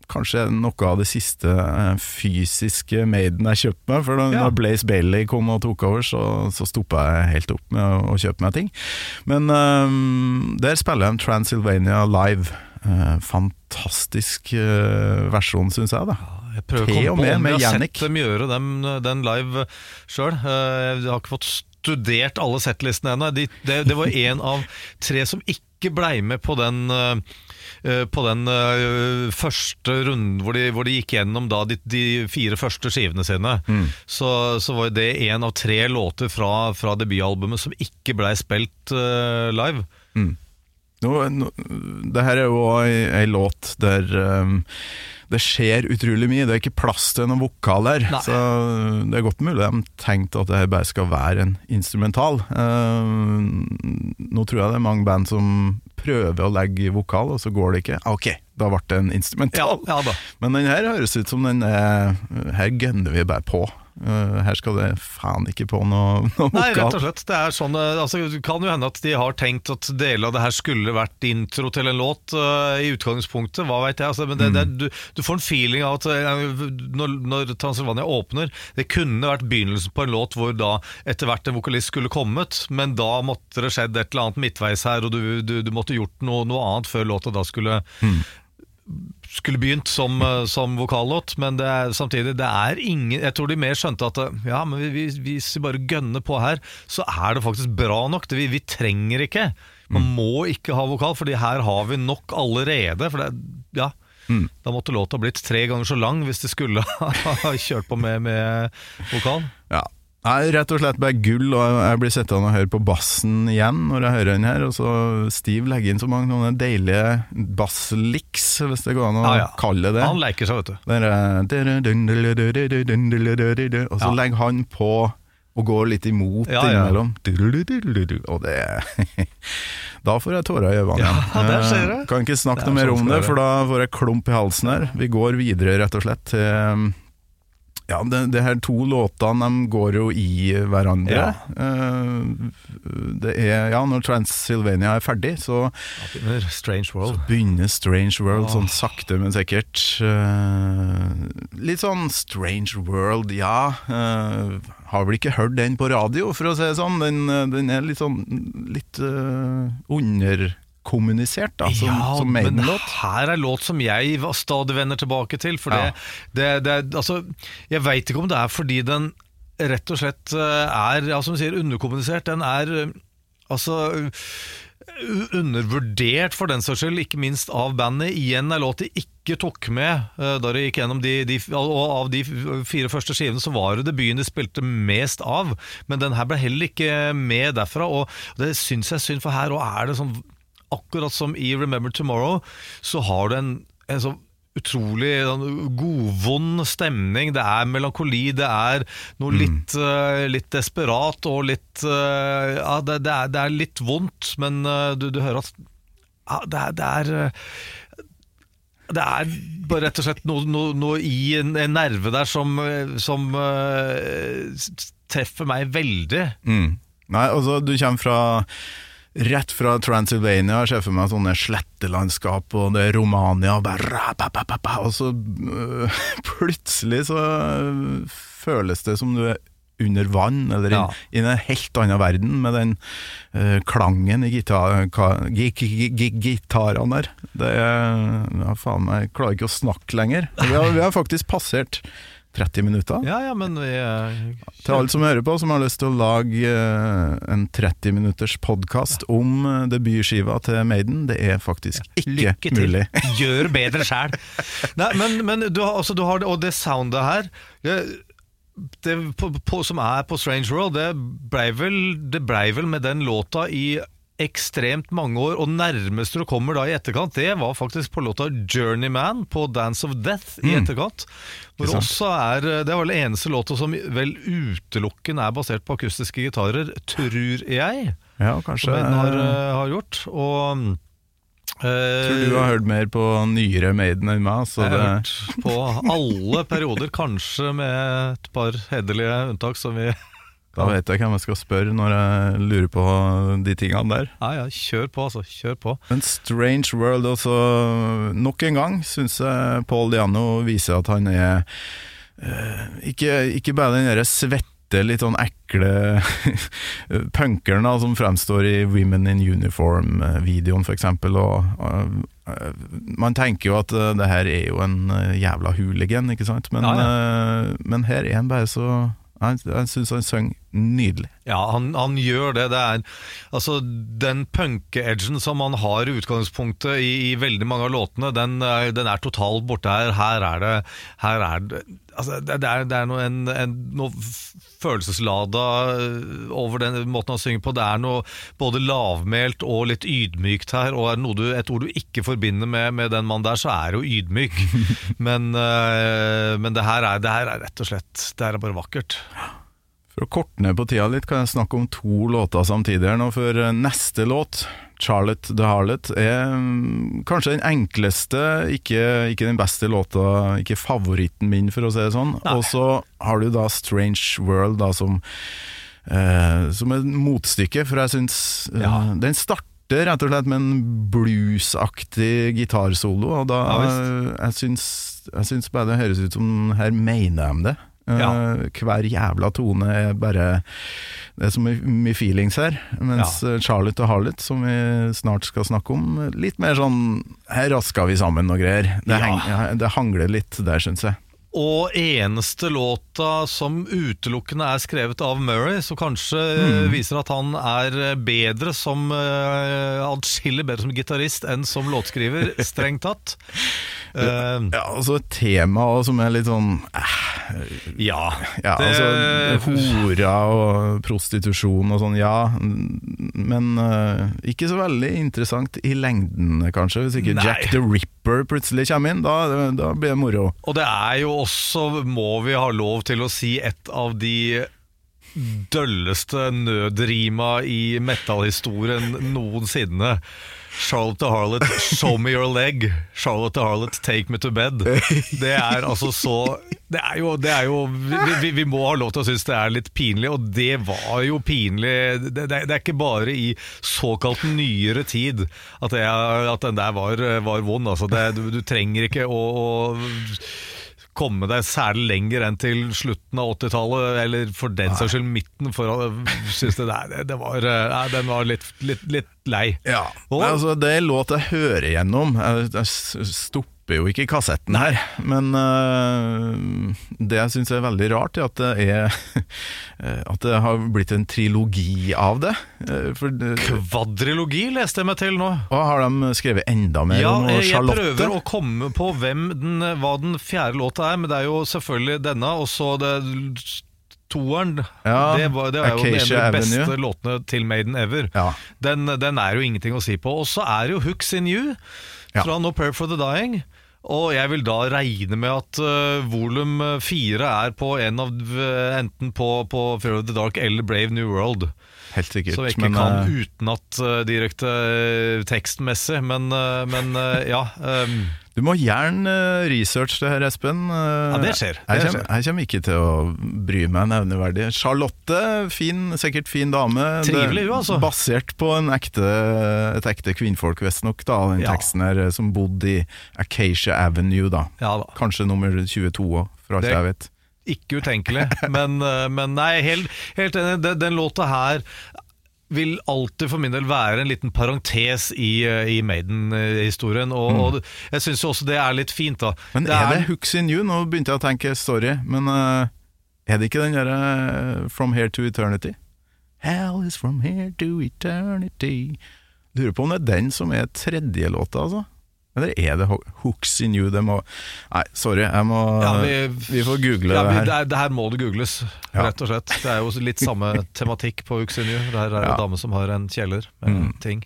[SPEAKER 1] Kanskje noe av det siste eh, fysiske Maiden jeg kjøpte meg. For da
[SPEAKER 3] Ja.
[SPEAKER 1] da Blaze Bailey kom og tok over, så, så stoppa jeg helt opp med å, å kjøpe meg ting. Men um, der spiller de Transylvania live. Eh, fantastisk eh, versjon, syns jeg. da
[SPEAKER 3] Jeg prøver å komme på om jeg har sett dem gjøre dem, den live sjøl. Jeg har ikke fått studert alle settlistene ennå. De, det, det var én av tre som ikke blei med på den eh, eh, på den eh, første runden hvor de, hvor de gikk gjennom da de, de fire første skivene sine,
[SPEAKER 1] Mm.
[SPEAKER 3] så, så var det én av tre låter fra, fra debutalbumet som ikke blei spilt live live.
[SPEAKER 1] Nå, nå, det her er jo ei, låt der um, det skjer utrolig mye. Det er ikke plass til noen vokaler.
[SPEAKER 3] Nei.
[SPEAKER 1] Så det er godt mulig de tenkte at det her bare skal være en instrumental. Um, nå tror jeg det er mange band som prøver å legge vokal, og så går det ikke. Ah, Ok, da ble det en
[SPEAKER 3] Ja,
[SPEAKER 1] instrumental.
[SPEAKER 3] ja da.
[SPEAKER 1] Men den her høres ut som den er Her gønner vi bare på. Uh, her skal det faen ikke på noe, noe
[SPEAKER 3] Nei, rett og slett. Det er sånn, eh, altså, kan jo hende at de har tenkt at deler av det her skulle vært intro til en låt uh, i utgangspunktet. Hva vet jeg. Altså, men det, det, du, du får en feeling av at eh, når, når Transylvania åpner Det kunne vært begynnelsen på en låt hvor da etter hvert en vokalist skulle kommet, men da måtte det skjedd et eller annet midtveis her, og du, du, du måtte gjort noe, noe annet før låta da skulle skulle begynt som, eh, som vokallåt, men det er, samtidig det er ingen Jeg tror de mer skjønte at eh, ja, men vi, vi, hvis vi bare gønner på her, så er det faktisk bra nok. Det, vi, vi trenger ikke. Man må ikke ha vokal, Fordi her har vi nok allerede. For det, ja, Da måtte låta blitt tre ganger så lang hvis de skulle [laughs] ha kjørt på med, med vokal.
[SPEAKER 1] Ja. Nei, rett og slett bare gull, og jeg blir sittende og høre på bassen igjen når jeg hører den her. Og så Steve legger inn så mange noen deilige basslicks, hvis det går an å
[SPEAKER 3] Ja, ja.
[SPEAKER 1] kalle det.
[SPEAKER 3] Han leker seg, vet du.
[SPEAKER 1] Der, og så
[SPEAKER 3] Ja.
[SPEAKER 1] legger han på og går litt imot
[SPEAKER 3] Ja,
[SPEAKER 1] innimellom. Og det Da får jeg tårer i øynene.
[SPEAKER 3] Ja, der ser.
[SPEAKER 1] Eh, Kan ikke snakke noe mer om det for da får jeg klump i halsen her. Vi går videre, rett og slett, til ja, det, det her to låtene de går jo i hverandre.
[SPEAKER 3] Ja.
[SPEAKER 1] Eh, Det er, ja, når Transylvania er ferdig, så
[SPEAKER 3] Strange World.
[SPEAKER 1] begynner Strange World sånn sakte, men sikkert. Eh, litt sånn Strange World, ja. eh, har vel ikke hørt den på radio, for å si det sånn. Den, den er litt sånn litt uh, underkommunisert, da, som,
[SPEAKER 3] ja,
[SPEAKER 1] som Maiden-låt.
[SPEAKER 3] her er låt som jeg stadig vender tilbake til. For det, det, det altså, Jeg veit ikke om det er fordi den rett og slett eh, er ja, som du sier, underkommunisert. Den er eh, altså undervurdert for den saks skyld, ikke minst av bandet. Igjen er låt de ikke tok med eh, da de gikk gjennom de, de Og av de fire første skivene så var det debuten de spilte mest av, men den her ble heller ikke med derfra. Og det syns jeg er synd, for her og er det sånn Akkurat som i Remember Tomorrow, så har du en, en sånn utrolig godvond stemning. Det er melankoli, det er noe litt, eh, litt desperat og litt uh, Ja, det, det, er, det er litt vondt, men uh, du, du hører at ja, det er, det er det er bare rett og slett noe, noe, noe i en, en nerve der som, som treffer meg veldig.
[SPEAKER 1] Mm. Nei, altså, du kommer fra Rett fra Transylvania, jeg ser for meg sånne slettelandskap, og det er Romania, bare og så øh, [laughs] plutselig så øh, føles det som du er under vann, eller
[SPEAKER 3] Ja.
[SPEAKER 1] i, en helt annen verden, med den eh, klangen i gitar, gitarene der. Det er ja, faen Jeg klarer ikke å snakke lenger. Vi har, vi har faktisk passert 30 minutter.
[SPEAKER 3] Ja, ja, men vi eh,
[SPEAKER 1] Til alle som hører på, som har lyst til å lage eh, en 30 minutters podkast om eh, debutskiva til Maiden, det er faktisk ikke
[SPEAKER 3] Lykke til.
[SPEAKER 1] mulig. [laughs]
[SPEAKER 3] Gjør bedre sjæl. Men, men du har, altså, du har og det soundet her det, det, på, på, som er på Strange World, det blei vel, ble vel med den låta i ekstremt mange år, og nærmest du kommer da i etterkant, det var faktisk på låta Journeyman på Dance of Death i
[SPEAKER 1] Mm.
[SPEAKER 3] etterkant. Hvor
[SPEAKER 1] Ikke
[SPEAKER 3] også er, Det var vel eneste låta som vel utelukkende er basert på akustiske gitarer, tror jeg,
[SPEAKER 1] Ja, kanskje
[SPEAKER 3] Som har,
[SPEAKER 1] eh,
[SPEAKER 3] eh, har gjort. Og
[SPEAKER 1] Tror du har hørt mer på nyere Maiden enn meg, så
[SPEAKER 3] Jeg har
[SPEAKER 1] det
[SPEAKER 3] hørt på alle perioder, kanskje med et par hederlige unntak som vi
[SPEAKER 1] Da vet jeg hvem jeg skal spørre når jeg lurer på de tingene der.
[SPEAKER 3] Ja ja, kjør på, altså. Kjør på.
[SPEAKER 1] Men Strange World også, nok en gang syns jeg Paul Diano viser at han er eh, ikke, ikke bare den derre svette, litt sånn ekle [laughs] punkeren da, som fremstår i Women in Uniform-videoen, f.eks. Og eh, man tenker jo at uh, det her er jo en jævla hooligan, ikke sant? Men,
[SPEAKER 3] Ja,
[SPEAKER 1] eh, men her er han bare så Jeg, jeg syns han synger nydelig.
[SPEAKER 3] Ja, han, han gjør det. Det er altså den punke-edgen som han har i utgangspunktet i, i veldig mange av låtene, den, den er totalt borte her. Her er det, her er det Altså, det, er, det er noe, en, en, noe følelseslada øh, over den måten han synger på. Det er noe både lavmælt og litt ydmykt her. Og er noe du, et ord du ikke forbinder med, med den mannen der, så er det jo ydmyk. [laughs] men, øh, men det, her er, det her er rett og slett Det her er bare vakkert.
[SPEAKER 1] For å korte ned på tida litt, kan jeg snakke om to låter samtidig her nå. For eh, neste låt, 'Charlotte the Harlot', er mm, kanskje den enkleste, ikke, ikke den beste låta, ikke favoritten min, for å si det sånn. Og så har du da 'Strange World', da, som, eh, som et motstykke, for jeg syns eh,
[SPEAKER 3] Ja.
[SPEAKER 1] den starter rett og slett med en bluesaktig gitarsolo, og da
[SPEAKER 3] Ja,
[SPEAKER 1] jeg syns, jeg syns bare det høres ut som her mener de det. Eh,
[SPEAKER 3] Ja.
[SPEAKER 1] Hver jævla tone er bare Det er så mye, mye feelings her. Mens ja. Charlotte og Harlot, som vi snart skal snakke om, litt mer sånn Her raska vi sammen og greier. Det,
[SPEAKER 3] Ja.
[SPEAKER 1] heng, det hangler litt der, syns jeg.
[SPEAKER 3] Og eneste låta som utelukkende er skrevet av Murray, så kanskje
[SPEAKER 1] Mm.
[SPEAKER 3] eh, viser at han er bedre som uh, Adskillig bedre som gitarist enn som låtskriver, [laughs] strengt tatt. Eh,
[SPEAKER 1] Ja, altså et tema som er litt sånn eh,
[SPEAKER 3] ja.
[SPEAKER 1] Ja,
[SPEAKER 3] Det-
[SPEAKER 1] altså hora og prostitusjon og sånn, ja. Men uh, ikke så veldig interessant i lengden, kanskje. Hvis ikke
[SPEAKER 3] Nei.
[SPEAKER 1] Jack the Ripper plutselig kommer inn, da, da blir det moro.
[SPEAKER 3] Og det er jo også, må vi ha lov til å si, et av de dølleste nødrima i metallhistorien noensinne. Charlotte the Harlot, 'Show me your leg'. Charlotte the Harlot, 'Take me to bed'. Det er altså så Det er jo, det er jo vi, vi, må ha lov til å synes det er litt pinlig, og det var jo pinlig. Det, det, det er ikke bare i såkalt nyere tid at, er- at den der var, var vond. Altså du, du trenger ikke å, å komme deg særlig lenger enn til slutten av 80-tallet, eller for den saks skyld midten, for synes det, der, det var, nei, den var litt, litt, litt lei.
[SPEAKER 1] Ja,
[SPEAKER 3] Og-
[SPEAKER 1] altså, Det låt jeg hører gjennom. Jeg, jeg s- stopper jo ikke kassetten her. Men øh, det jeg syns er veldig rart, er at det er [laughs] At det har blitt en trilogi av det. Eh, For
[SPEAKER 3] Kvadrilogi leste jeg meg til nå.
[SPEAKER 1] og har de skrevet enda mer
[SPEAKER 3] Ja,
[SPEAKER 1] om
[SPEAKER 3] jeg
[SPEAKER 1] Charlotte?
[SPEAKER 3] prøver å komme på den, hva den fjerde låta er, men det er jo selvfølgelig denne, og så det toeren.
[SPEAKER 1] Ja,
[SPEAKER 3] det, var, det var jo den ene av de beste
[SPEAKER 1] Avenue.
[SPEAKER 3] låtene til Maiden ever.
[SPEAKER 1] Ja.
[SPEAKER 3] Den, den er jo ingenting å si på. Og så er det jo Hooks in You
[SPEAKER 1] Ja.
[SPEAKER 3] fra No Prayer for the Dying. Og jeg vil da regne med at uh, volum fire er på en av uh, enten på, på Fear of the Dark eller Brave New World.
[SPEAKER 1] Helt sikkert.
[SPEAKER 3] Som jeg ikke
[SPEAKER 1] men,
[SPEAKER 3] kan
[SPEAKER 1] eh,
[SPEAKER 3] utenat uh, direkte uh, tekstmessig, men, men ja. Um,
[SPEAKER 1] Du må gjerne eh, researche det her, Espen. Eh,
[SPEAKER 3] Ja, det skjer, det
[SPEAKER 1] Jeg, kommer, jeg kommer ikke til å bry meg nevneverdig. Charlotte, fin, sikkert fin dame.
[SPEAKER 3] Trivelig hun, altså.
[SPEAKER 1] Basert på en ekte, et ekte kvinnfolk, visstnok, den
[SPEAKER 3] Ja.
[SPEAKER 1] teksten her, eh, som bodde i Acacia Avenue, da.
[SPEAKER 3] ja da.
[SPEAKER 1] Kanskje nummer 22 òg, for alt jeg vet.
[SPEAKER 3] ikke utenkelig. Men, men nei, helt, helt enig. Den, den låta her vil alltid for min del være en liten parentes i, eh, i Maiden-historien. Og, og jeg syns også det er litt fint, da.
[SPEAKER 1] Men er det Hooks in You? Nå begynte jeg å tenke sorry, men uh, er det ikke den derre uh, From Here to Eternity? Hell is from here to eternity Lurer på om det er den som er tredje låta, altså. Eller er det Hooks in You? Det må Nei, sorry, jeg må
[SPEAKER 3] Ja,
[SPEAKER 1] vi,
[SPEAKER 3] vi-
[SPEAKER 1] får google
[SPEAKER 3] Ja,
[SPEAKER 1] det her.
[SPEAKER 3] det, er, det her må det googles,
[SPEAKER 1] Ja.
[SPEAKER 3] rett og slett. Det er jo litt samme [laughs] tematikk på hooks in you. Det her er en dame som har en kjeller med
[SPEAKER 1] Mm.
[SPEAKER 3] ting.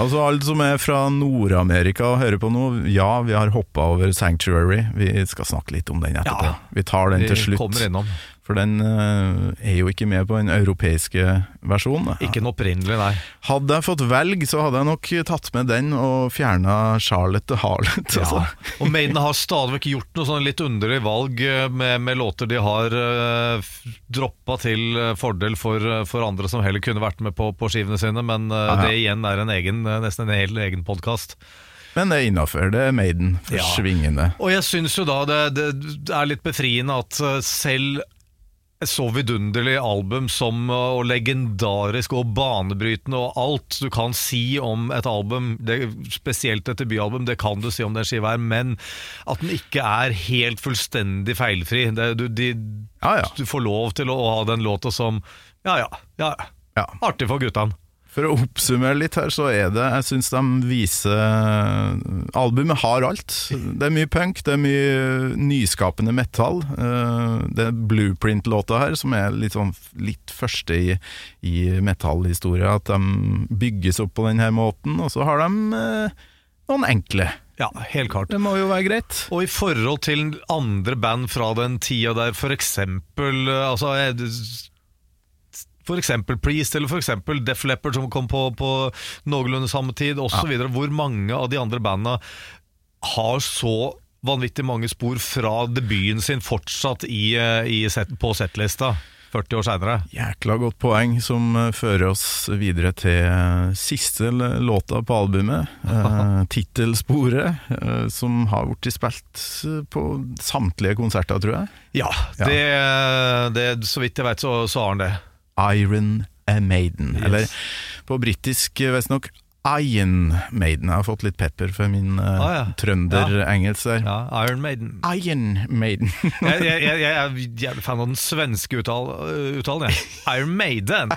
[SPEAKER 1] Altså Alle som er fra Nord-Amerika og hører på nå, ja, vi har hoppa over Sanctuary. Vi skal snakke litt om den etterpå. Vi tar den
[SPEAKER 3] Vi
[SPEAKER 1] til slutt. For den eh, er jo ikke med på den europeiske versjonen.
[SPEAKER 3] Ikke den opprinnelige, nei.
[SPEAKER 1] Hadde jeg fått velge, så hadde jeg nok tatt med den og fjerna Charlotte the Ja. Altså.
[SPEAKER 3] Og Maiden har stadig vekk gjort noe sånn litt underlig valg eh, med, med låter de har uh, droppa til eh, fordel for, eh, for andre som heller kunne vært med på, på skivene sine, men eh,
[SPEAKER 1] Ja, ja.
[SPEAKER 3] det igjen er en egen, eh, nesten en hel egen podkast.
[SPEAKER 1] Men det er innafor. Det er Maiden.
[SPEAKER 3] Ja.
[SPEAKER 1] Forsvingende.
[SPEAKER 3] Og jeg syns jo da det, det, er litt befriende at eh, selv et så vidunderlig album som eh, og legendarisk og banebrytende og alt du kan si om et album, det, spesielt et debutalbum, det kan du si om den skiva her, men at den ikke er helt fullstendig feilfri. Det, du, de,
[SPEAKER 1] Ja, ja.
[SPEAKER 3] du får lov til å ha den låta som Ja ja, ja,
[SPEAKER 1] ja.
[SPEAKER 3] artig for guttene.
[SPEAKER 1] For å oppsummere litt her, så er det Jeg syns de viser Albumet har alt. Det er mye punk, det er mye nyskapende metall. Eh, Det er Blueprint-låta her, som er litt sånn litt første i, i metallhistoria. At de bygges opp på denne måten, og så har de eh, noen enkle.
[SPEAKER 3] Ja, helt klart.
[SPEAKER 1] Det må jo være greit.
[SPEAKER 3] Og i forhold til andre band fra den tida der for eksempel eh, altså, eh, Eksempel Priest eller for Def Leppard som kom på, på noenlunde samme tid osv. videre Hvor mange av de andre bandene har så vanvittig mange spor fra debuten sin fortsatt i, eh, i set, på settlista 40 år seinere?
[SPEAKER 1] Jækla godt poeng som eh, fører oss videre til eh, siste låta på albumet. eh, [laughs] Tittelsporet, eh, som har blitt spilt på samtlige konserter, tror jeg.
[SPEAKER 3] Ja,
[SPEAKER 1] Ja.
[SPEAKER 3] Det, det, så vidt jeg vet så, så har han det.
[SPEAKER 1] Iron Maiden.
[SPEAKER 3] Yes.
[SPEAKER 1] Eller på britisk eh, visstnok Iron Maiden. Jeg har fått litt pepper for min uh,
[SPEAKER 3] Ah, ja.
[SPEAKER 1] trønderengelsk der.
[SPEAKER 3] Ja, Iron Maiden.
[SPEAKER 1] Iron Maiden. [laughs]
[SPEAKER 3] Jeg, jeg, jeg, jeg er jævlig fan av den svenske uttal, uttalen. jeg. [laughs] Iron Maiden.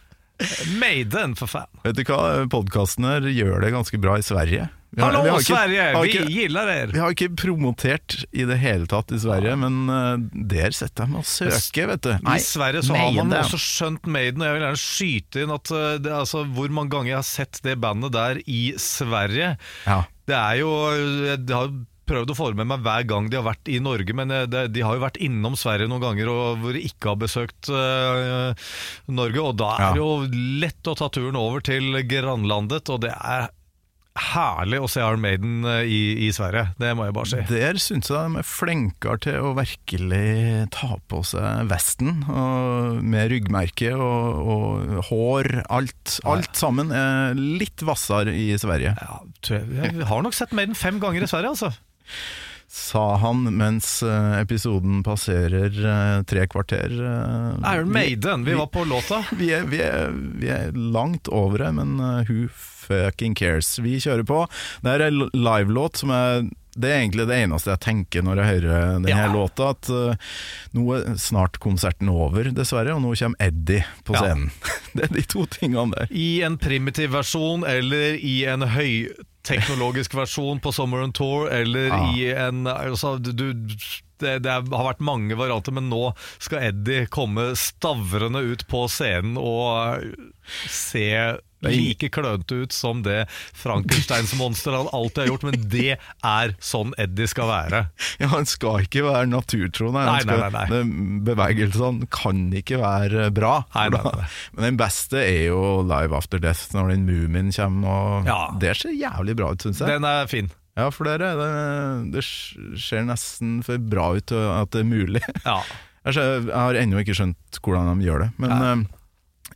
[SPEAKER 3] [laughs] Maiden, for faen.
[SPEAKER 1] Vet du hva, podkasten her gjør det ganske bra i Sverige. Vi har-
[SPEAKER 3] Hallo,
[SPEAKER 1] vi har ikke-
[SPEAKER 3] Sverige,
[SPEAKER 1] har
[SPEAKER 3] vi
[SPEAKER 1] ikke-
[SPEAKER 3] gillar er!
[SPEAKER 1] Vi har ikke promotert i det hele tatt i Sverige, men uh, der setter jeg meg og søker, vet du.
[SPEAKER 3] I Sverige så har man
[SPEAKER 1] Maiden.
[SPEAKER 3] også skjønt Maiden, og jeg vil gjerne skyte inn at uh, det, altså, hvor mange ganger jeg har sett det bandet der i Sverige.
[SPEAKER 1] Ja.
[SPEAKER 3] Det er jo Jeg har prøvd å få med meg hver gang de har vært i Norge, men eh, det, de har jo vært innom Sverige noen ganger og hvor de ikke har besøkt uh, Norge, og da er
[SPEAKER 1] Ja.
[SPEAKER 3] det jo lett å ta turen over til grannlandet, og det er herlig å se Iron Maiden eh, i, i Sverige. Det må jeg bare si.
[SPEAKER 1] Der syns jeg de er flinkere til å virkelig ta på seg vesten, med ryggmerke og, og hår. Alt, alt sammen er litt hvassere i Sverige,
[SPEAKER 3] Ja, jeg, har nok sett Maiden fem ganger i Sverige, altså.
[SPEAKER 1] sa han mens eh, episoden passerer eh, tre kvarter.
[SPEAKER 3] Iron Maiden, vi var på låta.
[SPEAKER 1] Vi er, vi, er, vi er langt over det, men who fucking cares? Vi kjører på. Det er en livelåt som er det er egentlig det eneste jeg tenker når jeg hører denne
[SPEAKER 3] Ja.
[SPEAKER 1] låta. At uh, nå er snart konserten over, dessverre, og nå kommer Eddie på
[SPEAKER 3] Ja.
[SPEAKER 1] scenen. [laughs] det er de to tingene der.
[SPEAKER 3] I en primitiv versjon, eller i en høyteknologisk versjon på Summer on Tour, eller
[SPEAKER 1] Ja.
[SPEAKER 3] i en altså, du, det, det har vært mange varianter, men nå skal Eddie komme stavrende ut på scenen og se like klønete ut som det Frankensteins monster han alltid har gjort, men det er sånn Eddie skal være.
[SPEAKER 1] Ja, Han skal ikke være naturtro, nei.
[SPEAKER 3] Nei, nei, nei,
[SPEAKER 1] Bevegelsene kan ikke være bra.
[SPEAKER 3] Nei, nei, nei.
[SPEAKER 1] Men den beste er jo Live After Death, når den Mumin kommer. Og
[SPEAKER 3] Ja.
[SPEAKER 1] Det ser jævlig bra ut, syns jeg.
[SPEAKER 3] Den er fin.
[SPEAKER 1] Ja, for det, er det, det ser nesten for bra ut til at det er mulig. [laughs]
[SPEAKER 3] Ja.
[SPEAKER 1] Jeg, har ennå ikke skjønt hvordan de gjør det. Men eh,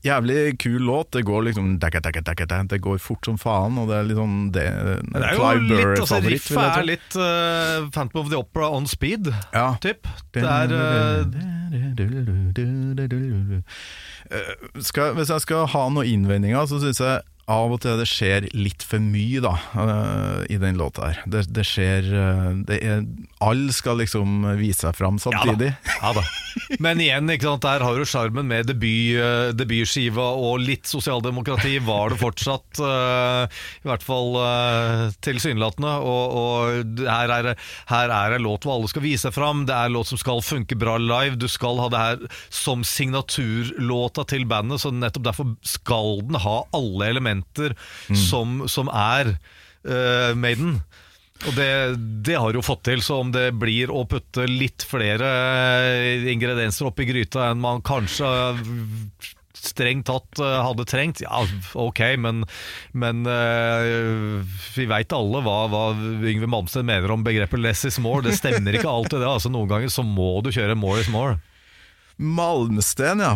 [SPEAKER 1] Jævlig kul låt. Det går liksom. Det går fort som faen, og det er liksom det,
[SPEAKER 3] Det er jo litt, altså. Riffet er litt uh, Phantom of the Opera on speed,
[SPEAKER 1] Ja.
[SPEAKER 3] typ. Det er uh,
[SPEAKER 1] Eh, skal, Hvis jeg skal ha noen innvendinger, så syns jeg av og til det skjer litt for mye da eh, i den låta her. Det, det skjer eh, det er, Alle skal liksom vise seg fram samtidig.
[SPEAKER 3] Ja da. Men igjen, ikke sant, der har du sjarmen med debut, eh, debutskiva, og litt sosialdemokrati var det fortsatt. I hvert fall tilsynelatende. Og, og her, er, her er det låt hvor alle skal vise seg fram. Det er låt som skal funke bra live. Du skal ha det her som signaturlåta til bandet, så nettopp derfor skal den ha alle elementer som, som er uh, Maiden. Og det, det har jo fått til, så om det blir å putte litt flere eh, ingredienser oppi gryta enn man kanskje eh, strengt tatt eh, hadde trengt, ja ok, men, men uh, vi veit alle hva, hva Yngve Malmsted mener om begrepet 'less is more'. Det stemmer ikke alltid det. altså Noen ganger så må du kjøre 'more is more'.
[SPEAKER 1] Malmsten, ja.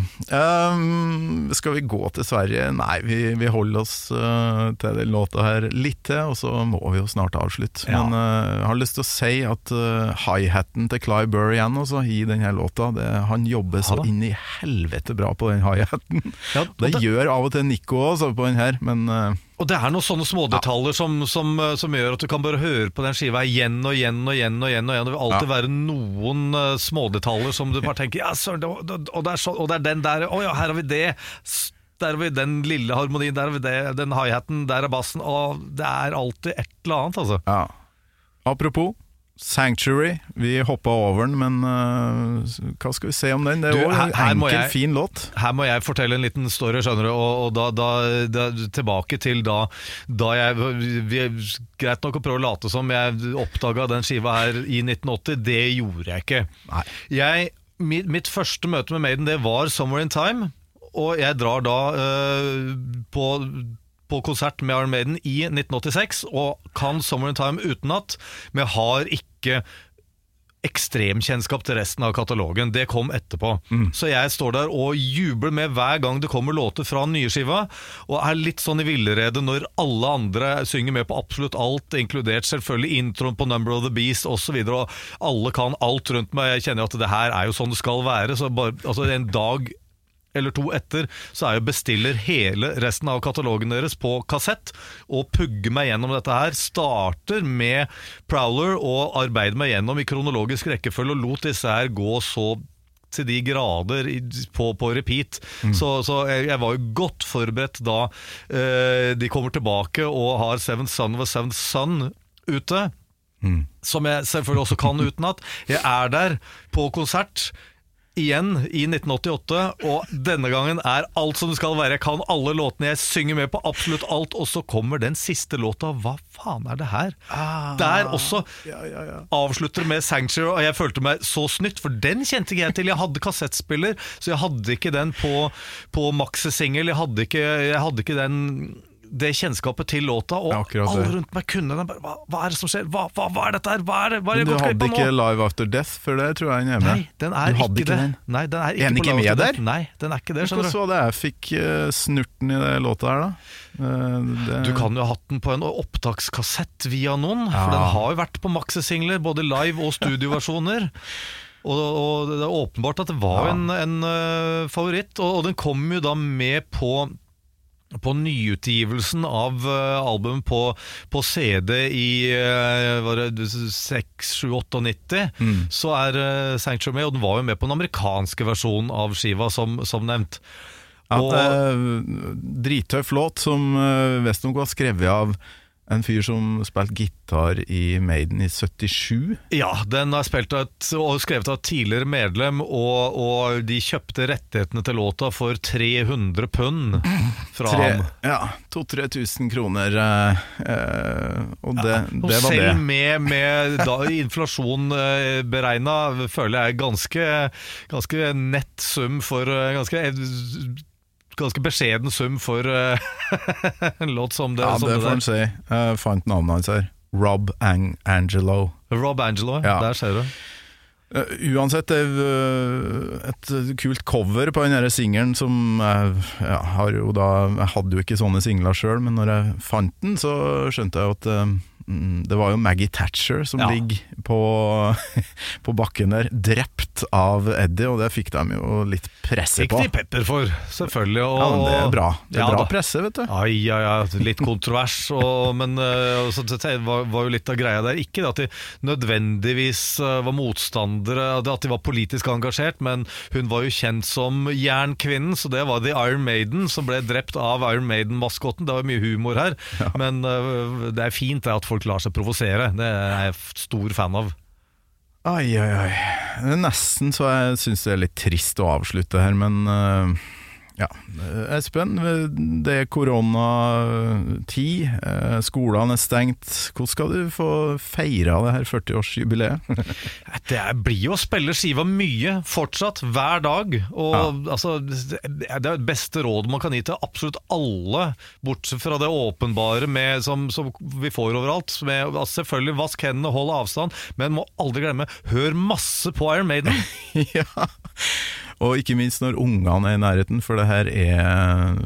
[SPEAKER 1] Um, skal vi gå til Sverige? Nei, vi, vi holder oss uh, til den låta her litt til, og så må vi jo snart avslutte.
[SPEAKER 3] Ja.
[SPEAKER 1] Men uh, jeg har lyst til å si at uh, high-haten til Clive Burr igjen også, i denne låta, det, han jobber så inn i helvete bra på den high-haten.
[SPEAKER 3] Ja,
[SPEAKER 1] det,
[SPEAKER 3] det-
[SPEAKER 1] gjør av og til Nico også på den her, men eh,
[SPEAKER 3] Og det er noen sånne smådetaljer som, som, eh, som gjør at du kan bare høre på den skiva igjen og igjen og igjen. Og igjen og igjen Det vil alltid
[SPEAKER 1] Ja.
[SPEAKER 3] være noen uh, smådetaljer som du bare [laughs] tenker Ja, søren, og, det er så, og det er den der Å ja, her har vi det. Der har vi den lille harmonien, der har vi det, den high-haten, der er bassen. Og det er alltid et eller annet, altså.
[SPEAKER 1] ja. Apropos Sanctuary, vi hoppa over den, men uh, hva skal vi se om den? Det er jo en enkel,
[SPEAKER 3] jeg-
[SPEAKER 1] fin låt.
[SPEAKER 3] Her må jeg fortelle en liten story, skjønner du. Og, og da, da, da, tilbake til da, da jeg vi, Greit nok å prøve å late som jeg oppdaga den skiva her i 1980. Det gjorde jeg ikke.
[SPEAKER 1] Nei.
[SPEAKER 3] Jeg, mitt, mitt første møte med Maiden det var 'Somewhere in Time'. Og jeg drar da uh, på, på konsert med Iron Maiden i 1986 og kan 'Summer in Time' utenat, men har ikke ekstremkjennskap til resten av katalogen. Det kom etterpå. Så jeg står der og jubler med hver gang det kommer låter fra den nye skiva, og er litt sånn i villrede når alle andre synger med på absolutt alt, inkludert selvfølgelig introen på Number of the Beast osv., og alle kan alt rundt meg. Jeg kjenner at det her er jo sånn det skal være. Så bare, altså en dag eller to etter, så er jeg bestiller hele resten av katalogen deres på kassett, og pugger meg gjennom dette her. Starter med Prowler og arbeider meg gjennom i kronologisk rekkefølge, og lot disse her gå så til de grader på, på repeat. Så, så jeg, jeg var jo godt forberedt da eh, de kommer tilbake og har Seven Son of a Seven Son ute som jeg selvfølgelig også kan utenat. Jeg er der på konsert igjen i 1988, og denne gangen er alt som det skal være. Jeg kan alle låtene, jeg synger med på absolutt alt, og så kommer den siste låta. Hva faen er det her? Der også
[SPEAKER 1] Ja, ja, ja.
[SPEAKER 3] avslutter med Sanctuary, og jeg følte meg så snytt, for den kjente ikke jeg til. Jeg hadde kassettspiller, så jeg hadde ikke den på, på maxi-singel. Jeg, hadde ikke- jeg hadde ikke den det kjennskapet til låta, og
[SPEAKER 1] akkurat
[SPEAKER 3] alle
[SPEAKER 1] det.
[SPEAKER 3] rundt meg kunne den. Bare, hva, hva er det som skjer? Hva, hva, hva er dette her? Hva er det, hva er det
[SPEAKER 1] Men
[SPEAKER 3] jeg
[SPEAKER 1] du
[SPEAKER 3] gått
[SPEAKER 1] hadde
[SPEAKER 3] glipp av
[SPEAKER 1] ikke
[SPEAKER 3] nå?
[SPEAKER 1] Live After Death, før det tror jeg den er med.
[SPEAKER 3] Nei, den er
[SPEAKER 1] du
[SPEAKER 3] ikke,
[SPEAKER 1] hadde ikke
[SPEAKER 3] det.
[SPEAKER 1] den?
[SPEAKER 3] Nei, den er ikke
[SPEAKER 1] Er den
[SPEAKER 3] på
[SPEAKER 1] ikke
[SPEAKER 3] Live
[SPEAKER 1] med
[SPEAKER 3] After
[SPEAKER 1] der?
[SPEAKER 3] Nei, den er ikke det,
[SPEAKER 1] Hvordan
[SPEAKER 3] skjønner du.
[SPEAKER 1] så det jeg fikk eh, snurten i det låta her, da? Eh, det,
[SPEAKER 3] Du kan jo ha hatt den på en opptakskassett via noen, for den har jo vært på maxisingler, både live og studioversjoner. [laughs] Og, og det er åpenbart at det var en, en øh, favoritt, og, og den kom jo da med på på nyutgivelsen av uh, albumet på, på CD i uh, var det 6, 7, 98, så er uh, Sanctuary med, og den var jo med på den amerikanske versjonen av skiva, som, som nevnt.
[SPEAKER 1] Ja,
[SPEAKER 3] Og-
[SPEAKER 1] eh, drittøff låt som visstnok var skrevet av en fyr som spilte gitar i Maiden i 77.
[SPEAKER 3] Ja, den er spilt et, og skrevet av tidligere medlem, og, og de kjøpte rettighetene til låta for 300 pund fra
[SPEAKER 1] Tre-
[SPEAKER 3] ham.
[SPEAKER 1] Ja, 2000-3000 kroner. eh, eh, og det,
[SPEAKER 3] Og
[SPEAKER 1] det var
[SPEAKER 3] selv
[SPEAKER 1] det.
[SPEAKER 3] med, med da, inflasjon eh, beregna, føler jeg ganske, ganske nett sum for eh, Ganske, ganske beskjeden sum for uh, [laughs] en låt som det,
[SPEAKER 1] Ja,
[SPEAKER 3] som
[SPEAKER 1] det
[SPEAKER 3] det
[SPEAKER 1] får en si. Jeg fant navnet hans her. Rob Ang Angelo.
[SPEAKER 3] Rob Angelo,
[SPEAKER 1] Ja.
[SPEAKER 3] der ser du.
[SPEAKER 1] Uh, uansett, det er eh, et kult cover på den singelen som ja, har jo da Jeg hadde jo ikke sånne singler sjøl, men når jeg fant den, så skjønte jeg at det var jo Maggie Thatcher som
[SPEAKER 3] Ja.
[SPEAKER 1] ligger på, [laughs] på bakken der, drept av Eddie, og det fikk de jo litt presse på.
[SPEAKER 3] Fikk de pepper for, selvfølgelig. Og,
[SPEAKER 1] Ja, men det er bra. Det er
[SPEAKER 3] Ja
[SPEAKER 1] bra
[SPEAKER 3] da.
[SPEAKER 1] presse, vet du.
[SPEAKER 3] Ai, ai, ai, litt kontrovers, og, men eh, så, det var, var jo litt av greia der. Ikke det at de nødvendigvis eh, var motstandere, at de var politisk engasjert, men hun var jo kjent som jernkvinnen, så det var The Iron Maiden som ble drept av Iron Maiden-maskotten. Det var mye humor her, men eh, det er fint det at folk lar seg provosere. Det er jeg stor fan av.
[SPEAKER 1] Ai, ai. Er nesten så jeg syns det er litt trist å avslutte her, men eh, ja. Eh, Espen, det er koronatid, eh, skolene er stengt. Hvordan skal du få feira det her 40-årsjubileet? [laughs]
[SPEAKER 3] Det er, blir jo å spille skiva mye, fortsatt, hver dag. Og altså, det er det beste rådet man kan gi til absolutt alle, bortsett fra det åpenbare med, som, som vi får overalt. Med, altså, selvfølgelig, vask hendene, hold avstand, men må aldri glemme, hør masse på Iron Maiden. [laughs]
[SPEAKER 1] ja. Og ikke minst når ungene er i nærheten, for det her er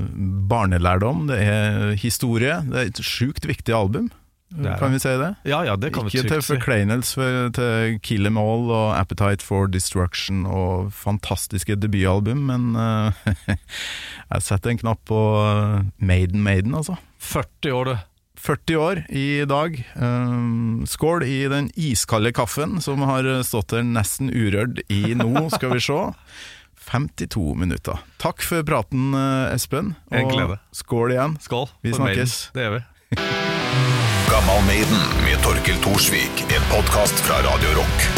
[SPEAKER 1] barnelærdom, det er historie. Det er et sjukt viktig album, kan vi si det?
[SPEAKER 3] Ja, ja, det kan vi
[SPEAKER 1] Ikke til
[SPEAKER 3] trygt si.
[SPEAKER 1] forkleinelse for- til Kill Em All og Appetite for Destruction og fantastiske debutalbum, men uh, [laughs] jeg setter en knapp på eh, Maiden Maiden, altså.
[SPEAKER 3] 40 år, du.
[SPEAKER 1] 40 år i dag. Um, skål i den iskalde kaffen som har stått der nesten urørt i nå, skal vi se. [laughs] 52 minutter. Takk for praten, eh, Espen.
[SPEAKER 3] Og
[SPEAKER 1] skål igjen.
[SPEAKER 3] Skål.
[SPEAKER 1] Vi
[SPEAKER 3] for Maiden.
[SPEAKER 1] snakkes.
[SPEAKER 3] Det gjør vi. [laughs]
[SPEAKER 2] Gammal Maiden med Torkel Thorsvik. En podkast fra Radio Rock.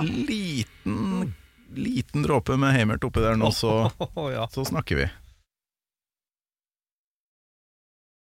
[SPEAKER 1] Liten, liten dråpe med Heimert oppi der nå, så, [laughs]
[SPEAKER 3] ja.
[SPEAKER 1] så snakker vi.